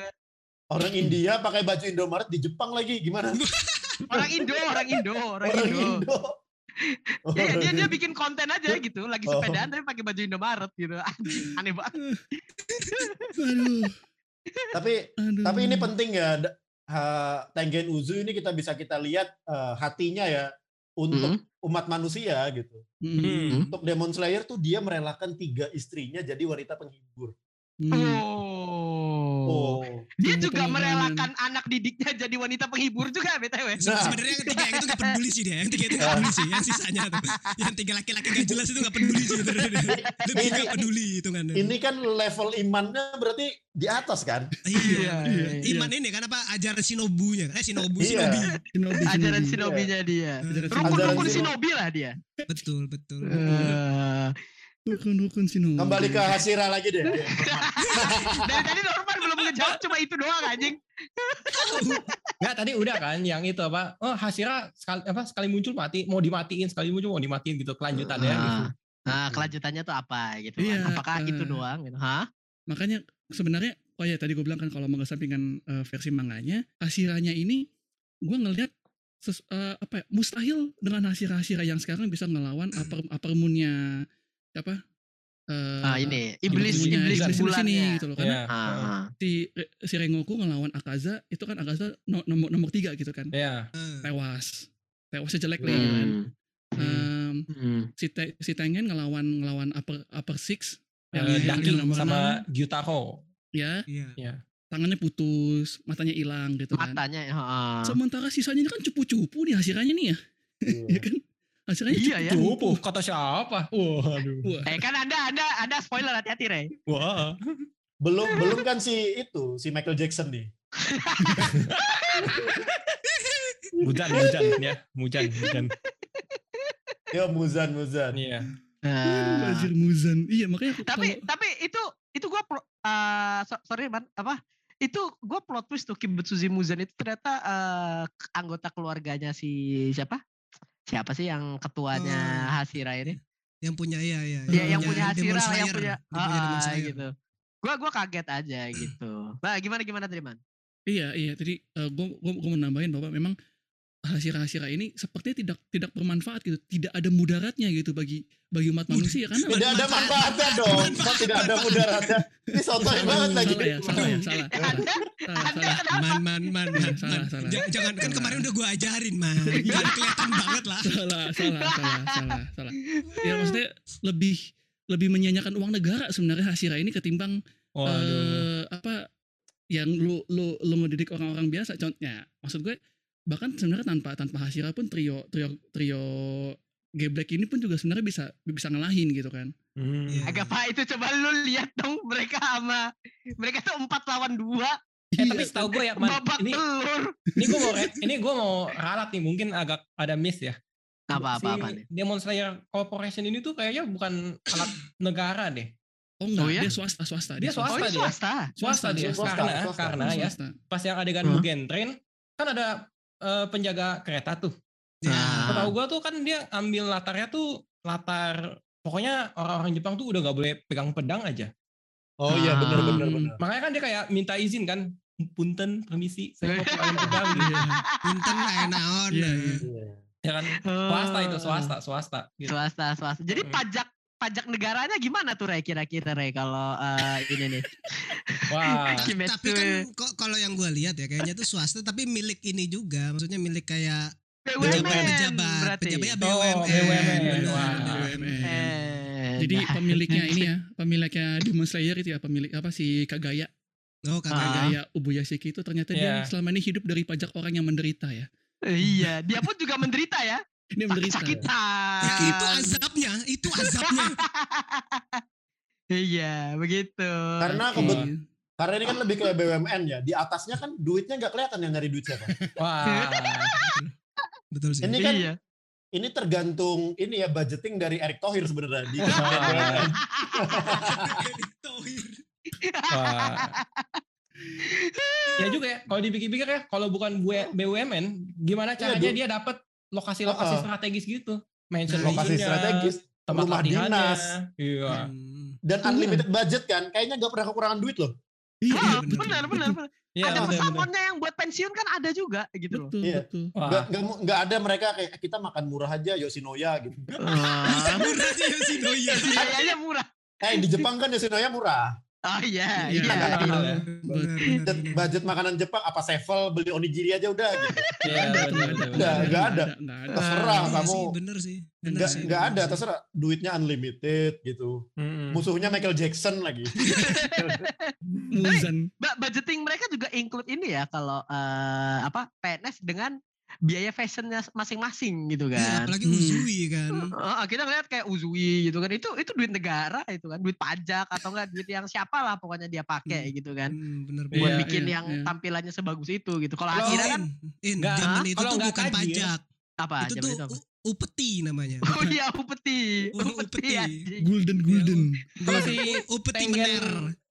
Speaker 3: Orang India pakai baju Indomaret di Jepang lagi gimana?
Speaker 2: orang Indo, orang Indo, orang,
Speaker 3: Orang
Speaker 2: Indo.
Speaker 3: Indo.
Speaker 2: Iya, dia dia
Speaker 3: Orang
Speaker 2: bikin konten aja gitu, lagi
Speaker 3: Oh.
Speaker 2: sepedaan tapi pakai baju Indomaret gitu. Aneh banget.
Speaker 6: aduh
Speaker 3: Tapi
Speaker 6: aduh
Speaker 3: tapi ini penting ya ha- Tengen Uzu ini kita bisa kita lihat eh, hatinya ya untuk umat manusia gitu.
Speaker 6: Hmm.
Speaker 5: Hmm.
Speaker 3: Untuk Demon Slayer tuh dia merelakan tiga istrinya jadi wanita penghibur.
Speaker 6: Hmm.
Speaker 2: Oh.
Speaker 3: Oh.
Speaker 2: Dia juga merelakan anak didiknya jadi wanita penghibur juga BTW.
Speaker 3: Nah.
Speaker 4: Sebenarnya yang tiga itu gak peduli sih dia. Yang tiga itu gak peduli sih. Yang sisanya tuh. Yang tiga laki-laki gak jelas itu gak peduli sih. Lebih
Speaker 3: Ini-
Speaker 4: gak peduli itu kan.
Speaker 3: Ini kan level imannya berarti di atas kan?
Speaker 4: Iya.
Speaker 6: iya.
Speaker 4: Iman ini kan apa ajaran shinobunya. Eh shinobu,
Speaker 3: Iya.
Speaker 4: shinobi.
Speaker 6: Shinobi,
Speaker 2: Ajaran
Speaker 6: shinobi.
Speaker 2: shinobinya dia.
Speaker 6: Ajaran
Speaker 2: Rukun-rukun shinobi lah dia.
Speaker 4: Betul, betul.
Speaker 6: Rukun-rukun shinobi.
Speaker 3: Kembali ke Hashira lagi deh.
Speaker 2: Dari tadi Norman belum ngejawab cuma itu doang anjing.
Speaker 5: Nggak tadi udah kan yang itu apa? Oh Hashira sekali apa sekali muncul mati, mau dimatiin sekali muncul mau dimatiin gitu kelanjutannya gitu.
Speaker 2: Nah, kelanjutannya tuh apa gitu. kan.
Speaker 6: Iya,
Speaker 2: Apakah itu
Speaker 6: eh.
Speaker 2: doang gitu? Hah?
Speaker 6: Makanya sebenarnya oh ya tadi gue bilang kan kalau mengesampingkan eh, versi manganya, Hashiranya ini gue ngelihat ses- eh, apa ya, mustahil dengan Hashira-Hashira yang sekarang bisa ngelawan upper upper moon-nya apa? Eh,
Speaker 2: Ah ini iblis iblis
Speaker 6: iblis
Speaker 2: bulan
Speaker 6: ini gitu loh karena
Speaker 5: Iya.
Speaker 2: Ah,
Speaker 6: si si Rengoku ngelawan Akaza itu kan Akaza no- nomor nomor tiga gitu kan
Speaker 5: Iya.
Speaker 4: Eh,
Speaker 6: tewas tewasnya jelek nih kan
Speaker 2: hmm,
Speaker 6: Em,
Speaker 2: hmm.
Speaker 6: si Te- si Tengen ngelawan ngelawan upper upper six yang,
Speaker 5: Eh,
Speaker 6: yang,
Speaker 5: Daki
Speaker 6: yang nomor
Speaker 5: sama Gyutaro.
Speaker 6: ya
Speaker 4: Iya.
Speaker 6: tangannya putus matanya hilang gitu kan
Speaker 2: Matanya heeh.
Speaker 6: sementara sisanya ini kan cupu-cupu nih hasilnya nih ya ya kan hasilnya
Speaker 2: Iya ya.
Speaker 5: Cupu kata siapa? Waduh.
Speaker 6: Wah,
Speaker 2: Eh kan Anda Anda Anda spoiler hati-hati Rey.
Speaker 5: Wah.
Speaker 3: Belum belum kan si itu si Michael Jackson nih.
Speaker 5: Mujan, mujan ya, mujan, mujan.
Speaker 3: Ya Muzan Muzan.
Speaker 5: Iya.
Speaker 6: aduh,
Speaker 2: Nah,
Speaker 6: Wazir Muzan iya makanya aku
Speaker 2: tapi
Speaker 6: kalau-
Speaker 2: tapi itu itu gua pro, eh, so- sorry man apa itu gua plot twist tuh Kibutsuji Muzan itu ternyata k- anggota keluarganya si siapa siapa sih yang ketuanya
Speaker 4: Oh.
Speaker 2: Hashira ini
Speaker 4: Yang punya iya iya.
Speaker 2: dia yang
Speaker 4: Demon
Speaker 2: punya Hashira yang
Speaker 4: Slayer.
Speaker 2: punya,
Speaker 4: Yang punya Demon
Speaker 2: ah,
Speaker 4: Slayer.
Speaker 2: gitu gua gua kaget aja gitu nah gimana gimana tadi man
Speaker 6: iya iya jadi gue gue mau nambahin bahwa memang Hashira-Hashira ini sepertinya tidak tidak bermanfaat gitu tidak ada mudaratnya gitu bagi bagi umat manusia karena
Speaker 3: Tidak ada manfaatnya dong. Kok tidak ada mudaratnya? Ini sotoy banget lagi.
Speaker 6: salah ya salah ya salah
Speaker 2: Anda
Speaker 6: salah salah
Speaker 2: kenapa
Speaker 4: Man, man, man, man,
Speaker 6: Salah,
Speaker 4: man.
Speaker 6: salah.
Speaker 4: Ja- Jangan kan kemarin udah gua ajarin, man. Jangan kelihatan banget lah.
Speaker 6: salah salah salah salah salah ya maksudnya lebih lebih menyanyikan uang negara sebenarnya Hashira ini ketimbang eh apa yang lu lu lu ngedidik orang-orang biasa contohnya maksud gue bahkan sebenarnya tanpa tanpa Hashira pun trio trio trio Geblek ini pun juga sebenarnya bisa bisa ngalahin gitu kan
Speaker 5: Hmm.
Speaker 2: Agak pak itu coba lu lihat dong mereka sama mereka tuh empat lawan dua
Speaker 5: Eh, tapi
Speaker 6: Iya,
Speaker 5: setahu gue ya, Man,
Speaker 2: babak
Speaker 5: ini
Speaker 2: telur
Speaker 5: ini gue mau ini gue mau ralat nih, mungkin agak ada miss ya.
Speaker 2: apa apa
Speaker 5: Si
Speaker 2: apa nih
Speaker 5: Demon Slayer Corporation ini tuh kayaknya bukan alat negara deh.
Speaker 6: oh enggak
Speaker 2: Oh, ya?
Speaker 6: dia swasta swasta
Speaker 5: Dia
Speaker 2: oh
Speaker 5: swasta
Speaker 2: ini
Speaker 5: dia.
Speaker 2: swasta
Speaker 5: Swasta dia,
Speaker 3: swasta,
Speaker 5: karena
Speaker 3: swasta.
Speaker 5: karena ya
Speaker 6: swasta.
Speaker 5: pas yang adegan
Speaker 2: Hah?
Speaker 5: Mugen Train kan ada eh, penjaga kereta tuh.
Speaker 4: Ya.
Speaker 2: Ah.
Speaker 5: Setahu gue tuh kan dia ambil latarnya tuh latar pokoknya orang-orang Jepang tuh udah gak boleh pegang pedang aja.
Speaker 3: Oh iya benar benar
Speaker 6: Hmm.
Speaker 3: benar.
Speaker 5: Makanya kan dia kayak minta izin kan, punten, permisi, saya mau pegang pedang gitu.
Speaker 6: Iya,
Speaker 4: Punten lah naon.
Speaker 6: iya, iya.
Speaker 3: Iya.
Speaker 5: Ya kan, swasta itu swasta, swasta. Gitu.
Speaker 2: swasta swasta jadi
Speaker 5: Hmm.
Speaker 2: pajak pajak negaranya gimana tuh Rey kira-kira Rey kalau eh, ini nih
Speaker 5: Wah,
Speaker 2: Kimetsu.
Speaker 4: Tapi kan kok kalau yang gue lihat ya kayaknya tuh swasta tapi milik ini juga. Maksudnya milik kayak pejabat
Speaker 2: BUMN
Speaker 4: pejabat
Speaker 2: berarti.
Speaker 4: pejabatnya
Speaker 5: Oh,
Speaker 4: BUMN
Speaker 5: BUMN.
Speaker 4: benar,
Speaker 6: BUMN.
Speaker 2: Eh,
Speaker 6: Jadi
Speaker 2: dah.
Speaker 6: pemiliknya ini ya, pemiliknya Demon Slayer itu ya, pemilik apa si Kagaya,
Speaker 4: oh kakak
Speaker 2: Ah.
Speaker 6: Kagaya Ubuyashiki itu ternyata dia
Speaker 5: Iya.
Speaker 6: selama ini hidup dari pajak orang yang menderita ya.
Speaker 2: Iya, dia pun juga menderita ya.
Speaker 6: Ini menderita.
Speaker 2: Sakit-sakitan.
Speaker 4: Ya, itu azabnya itu azabnya
Speaker 2: Iya, begitu.
Speaker 3: Karena kebet karena ini kan lebih kayak BUMN ya. Di atasnya kan duitnya nggak kelihatan yang nyari duit siapa.
Speaker 5: Wah.
Speaker 4: betul sih
Speaker 3: Ini kan
Speaker 2: Iya.
Speaker 3: ini tergantung ini ya budgeting dari Erick Thohir sebenarnya di
Speaker 5: Wah. Wah. ya juga ya, kalau dipikir-pikir ya, kalau bukan BUMN, gimana
Speaker 3: Iya,
Speaker 5: caranya
Speaker 3: Du.
Speaker 5: dia dapat lokasi-lokasi
Speaker 3: Uh-uh.
Speaker 5: strategis gitu? Mention
Speaker 3: lokasi
Speaker 5: regionnya,
Speaker 3: strategis
Speaker 5: tempat
Speaker 3: rumah dinas.
Speaker 5: Iya.
Speaker 4: Hmm.
Speaker 3: dan unlimited budget kan. Kayaknya nggak pernah kekurangan duit loh.
Speaker 6: Iya, iya,
Speaker 2: benar, benar, benar.
Speaker 5: Iya,
Speaker 2: ada pesangonnya yang buat pensiun kan ada juga gitu loh.
Speaker 6: Betul,
Speaker 3: Iya.
Speaker 6: betul.
Speaker 3: Nggak mu- nggak ada mereka kayak kita makan murah aja Yoshinoya gitu.
Speaker 2: Ah,
Speaker 4: murah aja ya si Noya
Speaker 2: Kayaknya murah.
Speaker 3: Eh di Jepang kan Yoshinoya murah.
Speaker 2: Oh iya,
Speaker 6: Iya,
Speaker 2: iya. iya.
Speaker 5: Betul ya.
Speaker 3: Budget, budget makanan Jepang apa sevel beli onigiri aja udah gitu.
Speaker 5: Iya,
Speaker 6: Ada tuh,
Speaker 5: bener,
Speaker 6: ada,
Speaker 5: bener,
Speaker 3: Nggak,
Speaker 5: bener.
Speaker 3: nggak ada. Terserah
Speaker 4: Iya
Speaker 3: kamu.
Speaker 4: sih, bener sih bener
Speaker 3: Nggak
Speaker 4: sih,
Speaker 3: nggak
Speaker 4: bener
Speaker 3: ada terserah duitnya unlimited gitu.
Speaker 5: Mm-mm.
Speaker 3: Musuhnya Michael Jackson lagi.
Speaker 6: Muzan.
Speaker 2: Ba- budgeting mereka juga include ini ya kalau eh, apa PNS dengan biaya fashionnya masing-masing gitu
Speaker 4: Iya,
Speaker 2: kan.
Speaker 4: apalagi
Speaker 6: Hmm.
Speaker 4: Uzui kan
Speaker 2: Oh, kita ngeliat kayak Uzui gitu kan itu itu duit negara itu kan duit pajak atau enggak duit yang siapa lah pokoknya dia pakai gitu kan
Speaker 4: Hmm, bener
Speaker 2: buat
Speaker 5: Iya,
Speaker 2: bikin
Speaker 6: iya,
Speaker 2: yang
Speaker 6: iya.
Speaker 2: tampilannya sebagus itu gitu. Kalau Akira kan
Speaker 4: In,
Speaker 5: Nggak,
Speaker 4: zaman itu
Speaker 5: kalau
Speaker 4: tuh bukan
Speaker 5: tajir,
Speaker 4: pajak
Speaker 2: apa?
Speaker 4: itu
Speaker 2: Zaman
Speaker 4: tuh
Speaker 2: itu apa?
Speaker 4: upeti namanya
Speaker 2: Oh iya upeti, upeti.
Speaker 6: Golden, golden.
Speaker 5: Si
Speaker 4: upeti mener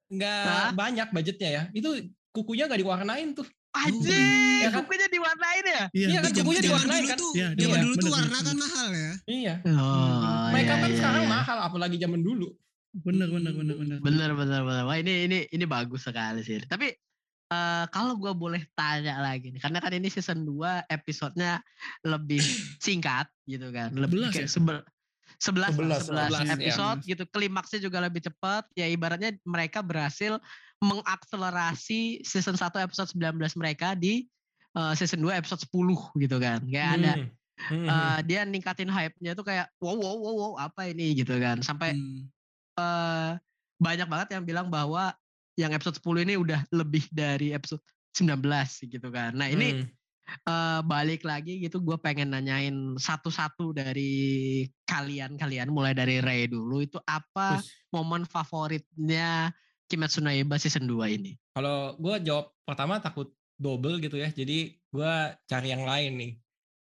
Speaker 5: nggak
Speaker 2: Hah?
Speaker 5: banyak budgetnya ya, itu kukunya nggak diwarnain tuh.
Speaker 2: Anjing,
Speaker 5: Ya kan?
Speaker 2: kukunya diwarnain ya?
Speaker 6: Iya,
Speaker 5: Iya kan, kukunya diwarnain
Speaker 4: dulu
Speaker 5: kan?
Speaker 4: tuh
Speaker 6: Iya,
Speaker 4: zaman
Speaker 5: iya,
Speaker 4: dulu tuh
Speaker 6: bener,
Speaker 4: warna
Speaker 6: bener,
Speaker 4: kan mahal ya
Speaker 5: Iya.
Speaker 2: Oh,
Speaker 5: Makeup
Speaker 2: iya,
Speaker 5: kan
Speaker 2: iya,
Speaker 5: sekarang
Speaker 2: iya.
Speaker 5: mahal, apalagi zaman dulu.
Speaker 6: Bener, bener, bener, bener.
Speaker 2: Bener bener bener. Wah ini ini ini bagus sekali sih. Tapi eh, kalau gue boleh tanya lagi nih, karena kan ini season 2 episodenya lebih singkat gitu kan, lebih
Speaker 6: Sebelas
Speaker 2: kayak
Speaker 6: ya?
Speaker 2: sebel, 11, lah,
Speaker 3: 11,
Speaker 2: 11
Speaker 5: 11, ya.
Speaker 2: episode gitu. Klimaksnya juga lebih cepat. Ya ibaratnya mereka berhasil mengakselerasi season 1 episode 19 mereka di eh, season 2 episode 10 gitu kan. Kayak ada
Speaker 5: Hmm. Hmm.
Speaker 2: eh, dia ningkatin hype-nya tuh kayak wow wow wow wow apa ini gitu kan. Sampai
Speaker 4: Hmm.
Speaker 2: eh banyak banget yang bilang bahwa yang episode 10 ini udah lebih dari episode 19 gitu kan. Nah ini
Speaker 5: Hmm.
Speaker 2: eh, balik lagi gitu gue pengen nanyain satu-satu dari kalian-kalian mulai dari Ray dulu itu apa
Speaker 5: Terus,
Speaker 2: momen favoritnya Kimetsu no Yaiba season 2 ini?
Speaker 5: Kalau gue jawab pertama takut double gitu ya, jadi gue cari yang lain nih.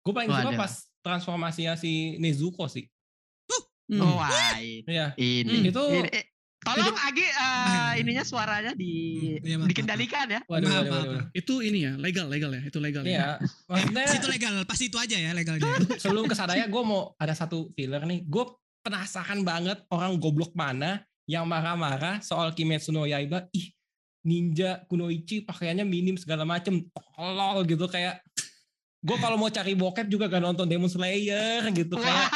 Speaker 5: Gue paling suka
Speaker 2: Waduh.
Speaker 5: pas transformasinya si Nezuko sih.
Speaker 6: Hmm.
Speaker 2: Oh, wah, ini.
Speaker 5: Iya.
Speaker 2: ini.
Speaker 5: Itu-
Speaker 2: Ini, eh, tolong Agi eh, ininya suaranya di
Speaker 4: Hmm, iya, maaf,
Speaker 2: dikendalikan ya.
Speaker 5: Waduh,
Speaker 4: Maaf,
Speaker 5: waduh, waduh, waduh.
Speaker 6: Itu ini ya, legal, legal ya. Itu legal ya.
Speaker 5: Iya, maksudnya
Speaker 4: Situ legal, pasti itu aja ya legalnya.
Speaker 5: sebelum ke sana ya gue mau ada satu filler nih. Gue penasaran banget orang goblok mana yang marah-marah soal Kimetsu no Yaiba. Ih, ninja kunoichi pakaiannya minim segala macem. Tolol gitu kayak gue kalau mau cari bokep juga gak nonton Demon Slayer gitu kayak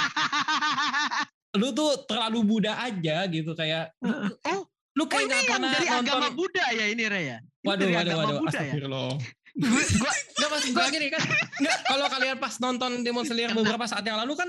Speaker 5: lu tuh terlalu Buddha aja gitu kayak
Speaker 2: oh,
Speaker 5: lu
Speaker 2: oh
Speaker 5: kayak
Speaker 2: ini
Speaker 5: nggak
Speaker 2: yang
Speaker 5: pernah
Speaker 2: dari agama
Speaker 5: nonton
Speaker 2: Buddha ya ini Ray ya? Ini
Speaker 5: waduh
Speaker 2: dari
Speaker 5: waduh
Speaker 2: agama
Speaker 5: waduh
Speaker 2: Buddha ya? Gua, gua,
Speaker 5: Nggak maksud gue gini kan Nggak kalau kalian pas nonton Demon Slayer beberapa saat yang lalu kan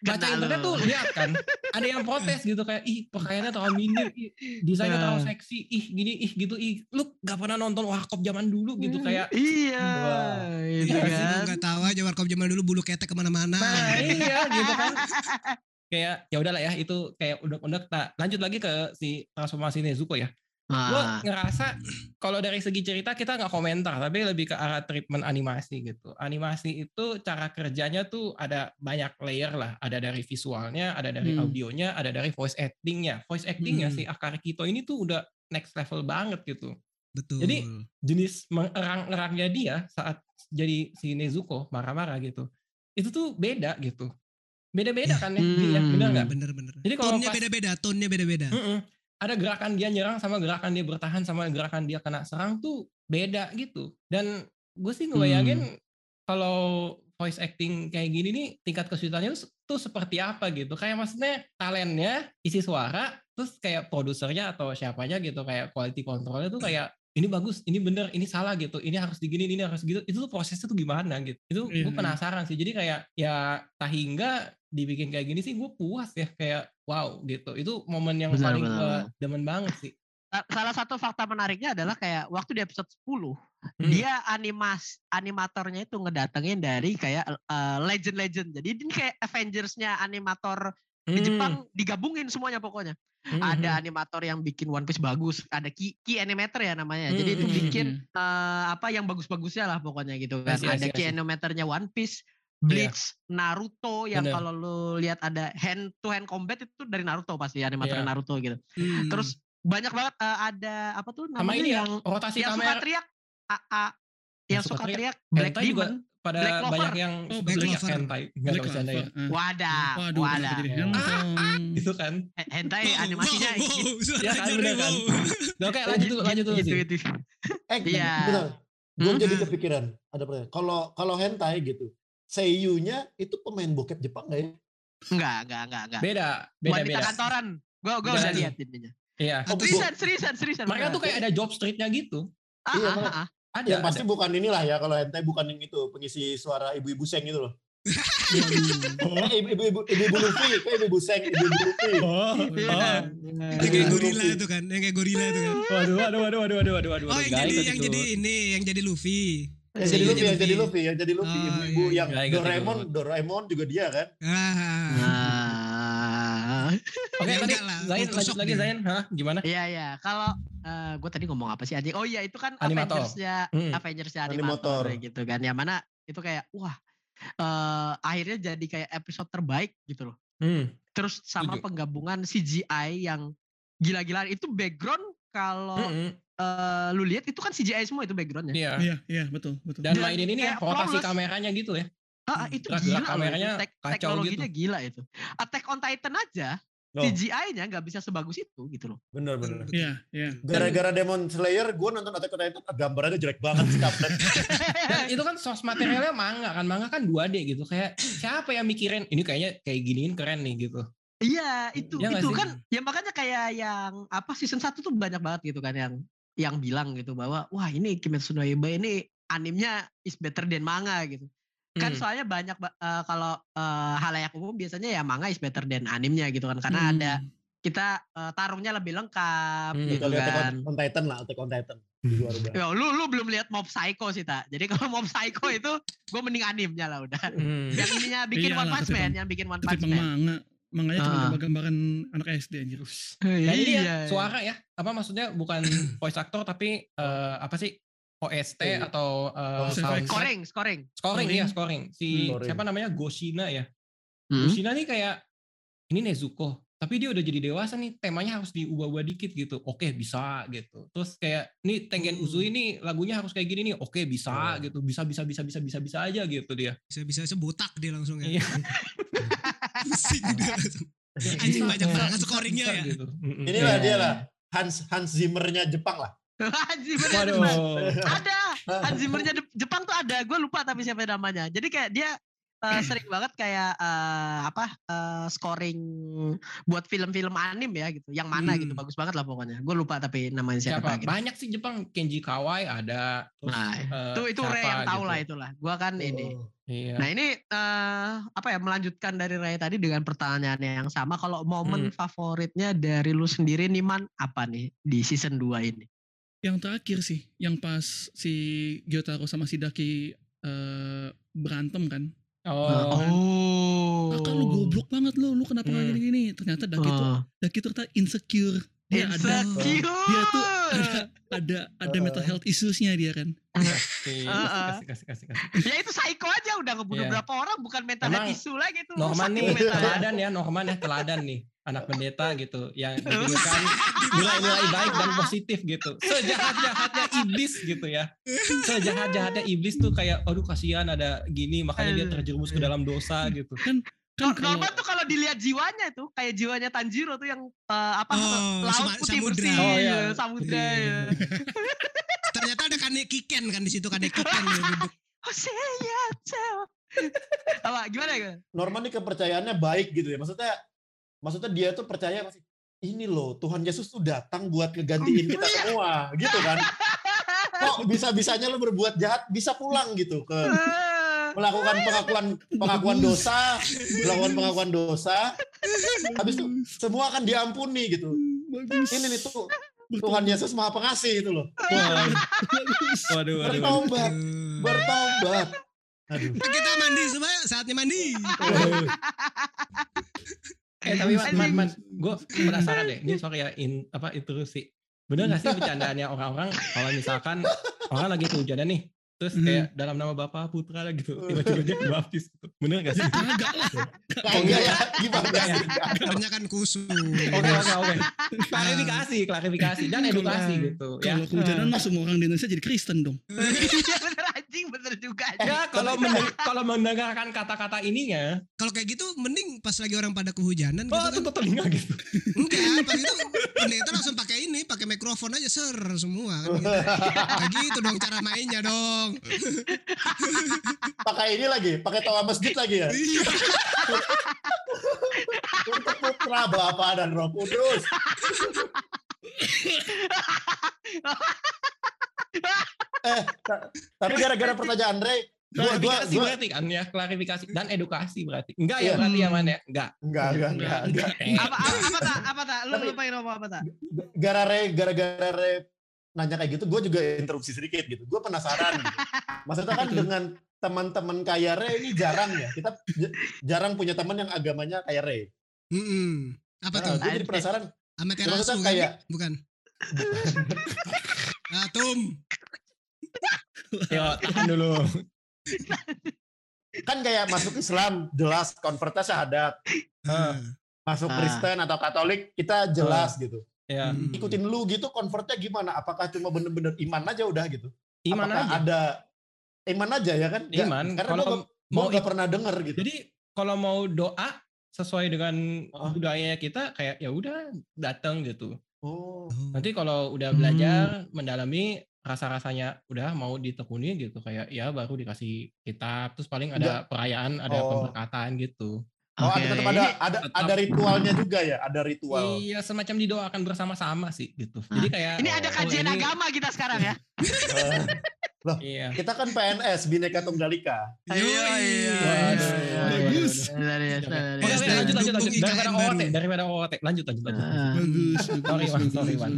Speaker 5: baca internet tuh lihat kan ada yang protes gitu kayak ih pakaiannya terlalu minim ih, desainnya terlalu
Speaker 2: Nah.
Speaker 5: seksi ih gini ih gitu ih lu gak pernah nonton warkop zaman dulu gitu kayak
Speaker 2: iya,
Speaker 5: Wah.
Speaker 2: itu
Speaker 5: Iya
Speaker 4: Masih
Speaker 2: kan.
Speaker 4: nggak tahu aja warkop zaman dulu bulu ketek ke mana-mana.
Speaker 5: nah iya gitu kan kayak ya udahlah ya itu kayak udah-udah nah, lanjut lagi ke si transformasi Nezuko ya gue
Speaker 2: Ah,
Speaker 5: ngerasa kalau dari segi cerita kita nggak komentar tapi lebih ke arah treatment animasi gitu animasi itu cara kerjanya tuh ada banyak layer lah ada dari visualnya ada dari
Speaker 6: Hmm.
Speaker 5: audionya ada dari voice actingnya voice actingnya
Speaker 4: Hmm.
Speaker 5: si Akari Kito ini tuh udah next level banget gitu
Speaker 4: Betul.
Speaker 5: Jadi, jenis mengerang-erangnya dia saat jadi si Nezuko marah-marah gitu itu tuh beda gitu beda-beda kan ya, Gi, ya
Speaker 2: Hmm.
Speaker 5: bener nggak
Speaker 4: bener-bener.
Speaker 5: Jadi kalau
Speaker 4: Tone-nya
Speaker 5: pas-
Speaker 4: beda-beda, tone-nya beda-beda.
Speaker 5: Mm-mm. Ada gerakan dia nyerang sama gerakan dia bertahan sama gerakan dia kena serang tuh beda gitu. Dan gue sih ngebayangin kalau voice acting kayak gini nih tingkat kesulitannya tuh, tuh seperti apa gitu. Kayak maksudnya talentnya isi suara terus kayak produsernya atau siapanya gitu kayak quality controlnya tuh kayak ini bagus, ini bener, ini salah gitu, ini harus digini, ini harus gitu. Itu tuh prosesnya tuh gimana gitu. Itu
Speaker 6: Iya,
Speaker 5: gue
Speaker 6: iya.
Speaker 5: penasaran sih. Jadi kayak ya tahingga dibikin kayak gini sih gue puas ya kayak wow gitu. Itu momen yang
Speaker 2: Benar,
Speaker 5: paling
Speaker 2: benar,
Speaker 5: gue demen banget sih.
Speaker 2: Sa- Salah satu fakta menariknya adalah kayak waktu di episode 10
Speaker 5: Hmm.
Speaker 2: dia animas animatornya itu ngedatengin dari kayak eh, legend-legend. Jadi ini kayak Avengers-nya animator di
Speaker 5: Hmm,
Speaker 2: Jepang digabungin semuanya pokoknya.
Speaker 5: hmm,
Speaker 2: Ada
Speaker 5: hmm.
Speaker 2: animator yang bikin One Piece bagus, ada key, key animator ya namanya. Jadi itu
Speaker 5: Hmm, hmm,
Speaker 2: bikin eh, apa yang bagus-bagusnya lah pokoknya gitu kan. Ada
Speaker 5: see, I
Speaker 2: key
Speaker 5: see.
Speaker 2: animatornya One Piece, Bleach, Naruto yang kalau lu lihat ada hand to hand combat itu dari Naruto pasti animator
Speaker 5: Iya.
Speaker 2: Naruto gitu.
Speaker 4: Hmm.
Speaker 2: Terus banyak banget eh, ada apa tuh
Speaker 5: Sama
Speaker 2: namanya
Speaker 5: ini ya,
Speaker 2: yang
Speaker 5: rotasi
Speaker 2: yang suka
Speaker 5: kamera.
Speaker 2: teriak AA yang, suka teriak, Black
Speaker 5: Hentai juga
Speaker 2: Demon.
Speaker 5: Pada
Speaker 2: Black Clover.
Speaker 5: banyak yang
Speaker 6: Oh,
Speaker 4: Black
Speaker 5: teriak
Speaker 4: Clover.
Speaker 5: hentai. Nggak
Speaker 6: Black
Speaker 5: tahu bercanda ya.
Speaker 6: Ah.
Speaker 2: Wadah,
Speaker 6: Waduh,
Speaker 2: wadah.
Speaker 5: Ah,
Speaker 6: handphone?
Speaker 5: Itu kan.
Speaker 2: Hentai
Speaker 4: Wow,
Speaker 2: animasinya
Speaker 4: wow, wow,
Speaker 2: gitu.
Speaker 4: suara
Speaker 5: Ya kan, bener kan?
Speaker 4: wow.
Speaker 5: Oke, lanjut dulu, lanjut dulu
Speaker 2: gitu,
Speaker 5: sih.
Speaker 2: gitu.
Speaker 3: Eh,
Speaker 2: Iya.
Speaker 3: Gue
Speaker 2: Hmm?
Speaker 3: jadi kepikiran. Ada pertanyaan. Kalau kalau hentai gitu, seiyunya itu pemain bokep Jepang nggak ya?
Speaker 2: Enggak, enggak, enggak, enggak.
Speaker 5: Beda, beda,
Speaker 2: Wanita
Speaker 5: beda.
Speaker 2: kantoran. Gua gua
Speaker 5: Beda
Speaker 2: udah lihat.
Speaker 5: Iya.
Speaker 3: Oh,
Speaker 2: Seriusan, seriusan, seriusan.
Speaker 5: Mereka tuh kayak ada job streetnya gitu.
Speaker 2: Ah,
Speaker 3: Iya,
Speaker 2: ah, ah, ah.
Speaker 5: Ada,
Speaker 3: Yang pasti
Speaker 5: ada.
Speaker 3: bukan inilah ya kalau hentai bukan yang itu pengisi suara ibu-ibu seng gitu loh.
Speaker 5: Oh.
Speaker 3: Eh, ibu-ibu ibu-ibu Luffy, kayak ibu-ibu seng, ibu-ibu Luffy.
Speaker 5: Oh,
Speaker 2: Iya.
Speaker 5: oh.
Speaker 4: Yang kayak gorila itu kan, yang kayak gorila itu kan.
Speaker 5: Waduh, waduh, waduh, waduh, waduh, waduh, waduh.
Speaker 4: Oh, yang jadi yang
Speaker 5: itu.
Speaker 4: jadi ini, yang jadi Luffy.
Speaker 3: Yang jadi Luffy, yang jadi
Speaker 4: Luffy.
Speaker 3: Yang jadi Luffy.
Speaker 4: Oh,
Speaker 3: Ibu-ibu
Speaker 4: iya,
Speaker 3: yang
Speaker 5: iya.
Speaker 3: Doraemon. Doraemon juga dia kan.
Speaker 4: Ah.
Speaker 5: Oke,
Speaker 4: Ya
Speaker 5: tadi
Speaker 4: enggak lah,
Speaker 5: Zain, lanjut lagi
Speaker 4: dia.
Speaker 5: Zain. Hah, gimana?
Speaker 2: iya iya. Kalau gue tadi ngomong apa sih anjing? Oh iya itu kan
Speaker 5: Animator.
Speaker 2: Avengers-nya
Speaker 5: Hmm.
Speaker 2: Avengers-nya
Speaker 3: Animator.
Speaker 2: animator gitu kan. Yang mana itu kayak wah eh akhirnya jadi kayak episode terbaik gitu loh.
Speaker 5: Hmm.
Speaker 2: Terus sama
Speaker 5: Setuju.
Speaker 2: penggabungan CGI yang gila-gilaan itu background kalau
Speaker 5: Mm-mm.
Speaker 2: eh, lu lihat itu kan CGI semua itu backgroundnya.
Speaker 5: Iya.
Speaker 6: Iya, iya, betul, betul.
Speaker 5: Dan
Speaker 2: Dan
Speaker 5: mainin ini ya, rotasi kameranya gitu ya.
Speaker 2: Ah, ah, itu
Speaker 5: Gerak-gerak
Speaker 2: gila
Speaker 5: kameranya
Speaker 2: loh. Tek-
Speaker 5: kacau
Speaker 2: teknologinya
Speaker 5: gitu.
Speaker 2: gila itu. Attack on Titan aja
Speaker 3: Oh,
Speaker 2: CGI-nya nggak bisa sebagus itu gitu loh.
Speaker 3: bener bener.
Speaker 6: Iya, iya.
Speaker 3: Gara-gara Demon Slayer, gue nonton Attack on Titan, gambarannya jelek banget sih
Speaker 5: itu kan source materialnya manga kan. Manga kan 2D gitu. Kayak siapa yang mikirin ini kayaknya kayak giniin keren nih gitu.
Speaker 2: Iya, itu
Speaker 5: nggak
Speaker 2: itu kan ya makanya kayak yang apa season 1 tuh banyak banget gitu kan yang yang bilang gitu bahwa wah ini Kimetsu no Yaiba ini animnya is better than manga gitu. Kan
Speaker 5: Hmm.
Speaker 2: soalnya banyak ba- eh, kalau eh, halayak umum biasanya ya manga is better than animnya gitu kan karena ada
Speaker 6: Hmm.
Speaker 2: kita eh, tarungnya lebih lengkap
Speaker 5: Hmm.
Speaker 2: gitu
Speaker 3: Kita lihat Attack
Speaker 2: kan.
Speaker 3: on, on Titan lah, Attack on Titan. Di luar udah.
Speaker 2: Ya, lu lu belum lihat Mob Psycho sih tak. Jadi kalau Mob Psycho itu gue mending animnya lah udah.
Speaker 5: Hmm.
Speaker 2: Yang ininya bikin
Speaker 6: Iyalah,
Speaker 2: One Punch Man, yang bikin One Punch Man.
Speaker 6: manga. Manganya cuma
Speaker 2: Ah.
Speaker 6: gambar-gambaran anak SD anjir.
Speaker 5: Ini
Speaker 2: Iya,
Speaker 5: ya suara ya. Apa maksudnya bukan voice actor tapi eh, apa sih? OST
Speaker 3: Iya.
Speaker 5: atau eh,
Speaker 6: Voice
Speaker 5: sound-.
Speaker 2: Scoring, scoring.
Speaker 5: Scoring
Speaker 6: Scoring.
Speaker 5: iya scoring. Si
Speaker 3: Scoring.
Speaker 5: siapa namanya Goshina ya.
Speaker 2: Hmm.
Speaker 5: Goshina nih kayak ini Nezuko, tapi dia udah jadi dewasa nih, temanya harus diubah-ubah dikit gitu. Oke, bisa gitu. Terus kayak nih Tengen Uzui ini lagunya harus kayak gini nih. Oke, bisa
Speaker 3: Oh.
Speaker 5: gitu. Bisa bisa bisa bisa bisa bisa aja gitu dia.
Speaker 4: Bisa bisa sebotak dia langsung ya.
Speaker 5: Iya.
Speaker 4: Pusing dia langsung. Anjing banyak banget scoringnya ya.
Speaker 5: Gitu.
Speaker 3: Inilah
Speaker 5: Iya.
Speaker 3: dia lah. Hans Hans Zimmernya Jepang lah.
Speaker 2: Bener bener. Ada. Hans Zimmernya de- Jepang tuh ada. Gue lupa tapi siapa namanya. Jadi kayak dia eh, sering banget kayak eh, apa eh, scoring buat film-film anim ya gitu. Yang mana gitu.
Speaker 4: Hmm.
Speaker 2: Bagus banget lah pokoknya. Gue lupa tapi namanya siapa,
Speaker 5: Siapa?
Speaker 2: gitu.
Speaker 5: Banyak sih Jepang. Kenji Kawai ada. Terus,
Speaker 2: Nah,
Speaker 5: eh,
Speaker 2: itu itu Ray yang tahu
Speaker 5: gitu.
Speaker 2: lah itulah. Gue kan ini.
Speaker 3: Oh.
Speaker 5: Iya.
Speaker 2: Nah ini eh, apa ya melanjutkan dari Ray tadi dengan pertanyaannya yang sama. Kalau momen
Speaker 5: Hmm.
Speaker 2: favoritnya dari lu sendiri nih man apa nih di season 2 ini?
Speaker 6: Yang terakhir sih, yang pas si Gyotaro sama si Daki eh, berantem kan.
Speaker 5: Oh.
Speaker 2: Oh.
Speaker 6: Kakak lu goblok banget lu, lu kenapa
Speaker 5: Hmm.
Speaker 6: gini-gini? Ternyata Daki tuh,
Speaker 2: Oh.
Speaker 6: Daki tuh ternyata insecure. Dia ada
Speaker 2: Insecure.
Speaker 6: dia tuh ada ada ada mental health issues-nya dia kan.
Speaker 5: Kasih,
Speaker 2: Ah, ah.
Speaker 5: kasih, kasih, kasih, kasih.
Speaker 2: ya itu psycho aja udah ngebunuh
Speaker 5: Iya.
Speaker 2: berapa orang bukan mental
Speaker 5: Emang
Speaker 2: health issue lagi tuh.
Speaker 5: Norman nih teladan ya, Norman ya teladan nih. Anak pendeta gitu yang ditinggalkan nilai-nilai baik dan positif gitu. Sejahat-jahatnya iblis gitu ya. Sejahat-jahatnya iblis tuh kayak aduh kasihan ada gini makanya dia terjerumus ke dalam dosa gitu.
Speaker 6: Kan
Speaker 2: Norman tuh kalau dilihat jiwanya tuh kayak jiwanya Tanjiro tuh yang eh, apa
Speaker 4: Oh,
Speaker 2: laut
Speaker 4: sama-
Speaker 2: putih
Speaker 4: samudra.
Speaker 2: bersih,
Speaker 5: Oh, iya.
Speaker 2: samudra
Speaker 5: Iya.
Speaker 2: ya.
Speaker 4: Ternyata ada Kanekiken kan di situ dia duduk.
Speaker 2: Oh saya apa gimana ya?
Speaker 3: Norman ini kepercayaannya baik gitu ya. Maksudnya maksudnya dia tuh percaya masih ini loh Tuhan Yesus tuh datang buat ngegantiin kita
Speaker 2: Iya.
Speaker 3: semua gitu kan. kok bisa-bisanya lo berbuat jahat bisa pulang gitu ke melakukan pengakuan pengakuan dosa, melakukan pengakuan dosa. Habis itu semua akan diampuni gitu.
Speaker 6: Bagus.
Speaker 3: Ini nih tuh Tuhan Yesus Maha Pengasih itu loh.
Speaker 5: Waduh, waduh, waduh.
Speaker 3: Bertobat, bertobat. Aduh.
Speaker 4: Kita mandi semua, saatnya mandi.
Speaker 5: Eh tapi man, man, man gue penasaran deh. Ini sorry ya, in, apa intrusi. Bener gak sih bercandaannya orang-orang kalau misalkan orang lagi kehujanan nih, terus
Speaker 6: Hmm.
Speaker 5: kayak dalam nama Bapa Putra lah gitu, tiba-tiba dia dibaptis. gitu. Bener gak sih?
Speaker 6: Kagak lah.
Speaker 3: Kagak ya, gimana
Speaker 5: Enggak ya?
Speaker 3: sih?
Speaker 4: Kebanyakan kusut.
Speaker 5: Oke oke oke. Klarifikasi, klarifikasi dan edukasi
Speaker 6: Kalau-
Speaker 5: gitu. Ya.
Speaker 6: Kalau kehujanan mah semua orang di Indonesia jadi Kristen dong.
Speaker 2: Bener anjing, bener juga.
Speaker 5: Ya kalau mendeng- kalau mendengarkan kata-kata ininya,
Speaker 4: Kalau kayak gitu mending pas lagi orang pada kehujanan gitu
Speaker 5: oh
Speaker 4: kan.
Speaker 5: tutup telinga gitu.
Speaker 4: Enggak, pas itu pendeta langsung pakai ini, pakai mikrofon aja ser semua kan gitu. Kayak gitu dong cara mainnya dong.
Speaker 3: Pakai ini lagi, pakai toa masjid lagi ya.
Speaker 4: Iya.
Speaker 3: Untuk putra Bapa dan Roh Kudus. Eh, ta- tapi gara-gara pertanyaan Andre, gua gua
Speaker 5: Klarifikasi
Speaker 3: gua
Speaker 5: berarti kan ya, klarifikasi dan edukasi berarti. Enggak ya
Speaker 3: Iya.
Speaker 5: berarti yang mana? ya? Enggak.
Speaker 3: enggak enggak enggak. enggak.
Speaker 2: Apa apa apa tak? Apa tak? Lu
Speaker 3: Tapi-
Speaker 2: lu pengen ngomong apa tak?
Speaker 3: Gara-gara gara-gara Re nanya kayak gitu, gue juga interupsi sedikit gitu. Gue penasaran. Gitu. Maksudnya kan
Speaker 4: Betul.
Speaker 3: dengan teman-teman kaya Re ini jarang ya. Kita jarang punya teman yang agamanya kayak Re.
Speaker 4: Mm-mm. Apa tuh?
Speaker 3: gue jadi penasaran.
Speaker 4: Sama
Speaker 3: kayak-
Speaker 4: Bukan. Atum.
Speaker 5: Yuk, tahan dulu.
Speaker 3: Kan kayak masuk Islam jelas konvertnya syahadat.
Speaker 5: Ah.
Speaker 3: Masuk
Speaker 2: Ah.
Speaker 3: Kristen atau Katolik kita jelas gitu.
Speaker 5: Ya,
Speaker 4: Hmm.
Speaker 3: Ikutin lu gitu konvertnya gimana? Apakah cuma bener-bener iman aja udah gitu?
Speaker 5: iman
Speaker 3: Apakah
Speaker 5: aja.
Speaker 3: ada iman aja ya kan?
Speaker 5: Iman.
Speaker 3: Karena
Speaker 5: Kalau
Speaker 3: gue
Speaker 5: mau
Speaker 3: gak pernah denger gitu.
Speaker 5: Jadi kalau mau doa sesuai dengan
Speaker 3: Ah.
Speaker 5: budayanya kita kayak ya udah datang gitu.
Speaker 3: Oh.
Speaker 5: Nanti kalau udah
Speaker 6: Hmm.
Speaker 5: belajar mendalami rasa-rasanya udah mau ditekuni gitu kayak ya baru dikasih kitab terus paling ada perayaan ada
Speaker 3: Oh.
Speaker 5: pemberkatan gitu.
Speaker 3: Oh,
Speaker 2: Oke,
Speaker 3: ada tetap ada ada
Speaker 5: tetap-
Speaker 3: ada ritualnya juga ya, ada ritual.
Speaker 5: Iya semacam didoakan bersama-sama sih gitu. Jadi kayak
Speaker 2: Ini ada
Speaker 3: Oh,
Speaker 2: kajian
Speaker 5: ini-
Speaker 2: agama kita sekarang ya.
Speaker 3: Eh,
Speaker 5: Iya.
Speaker 3: kita kan PNS Bhinneka Tunggal Ika.
Speaker 2: Ayo, iya.
Speaker 5: Waduh,
Speaker 6: Bagus.
Speaker 5: Lanjut lanjut
Speaker 4: dukung
Speaker 5: lanjut daripada OOT daripada OOT lanjut lanjut lanjut.
Speaker 6: Bagus.
Speaker 5: Sorry, Wan, sorry, Wan.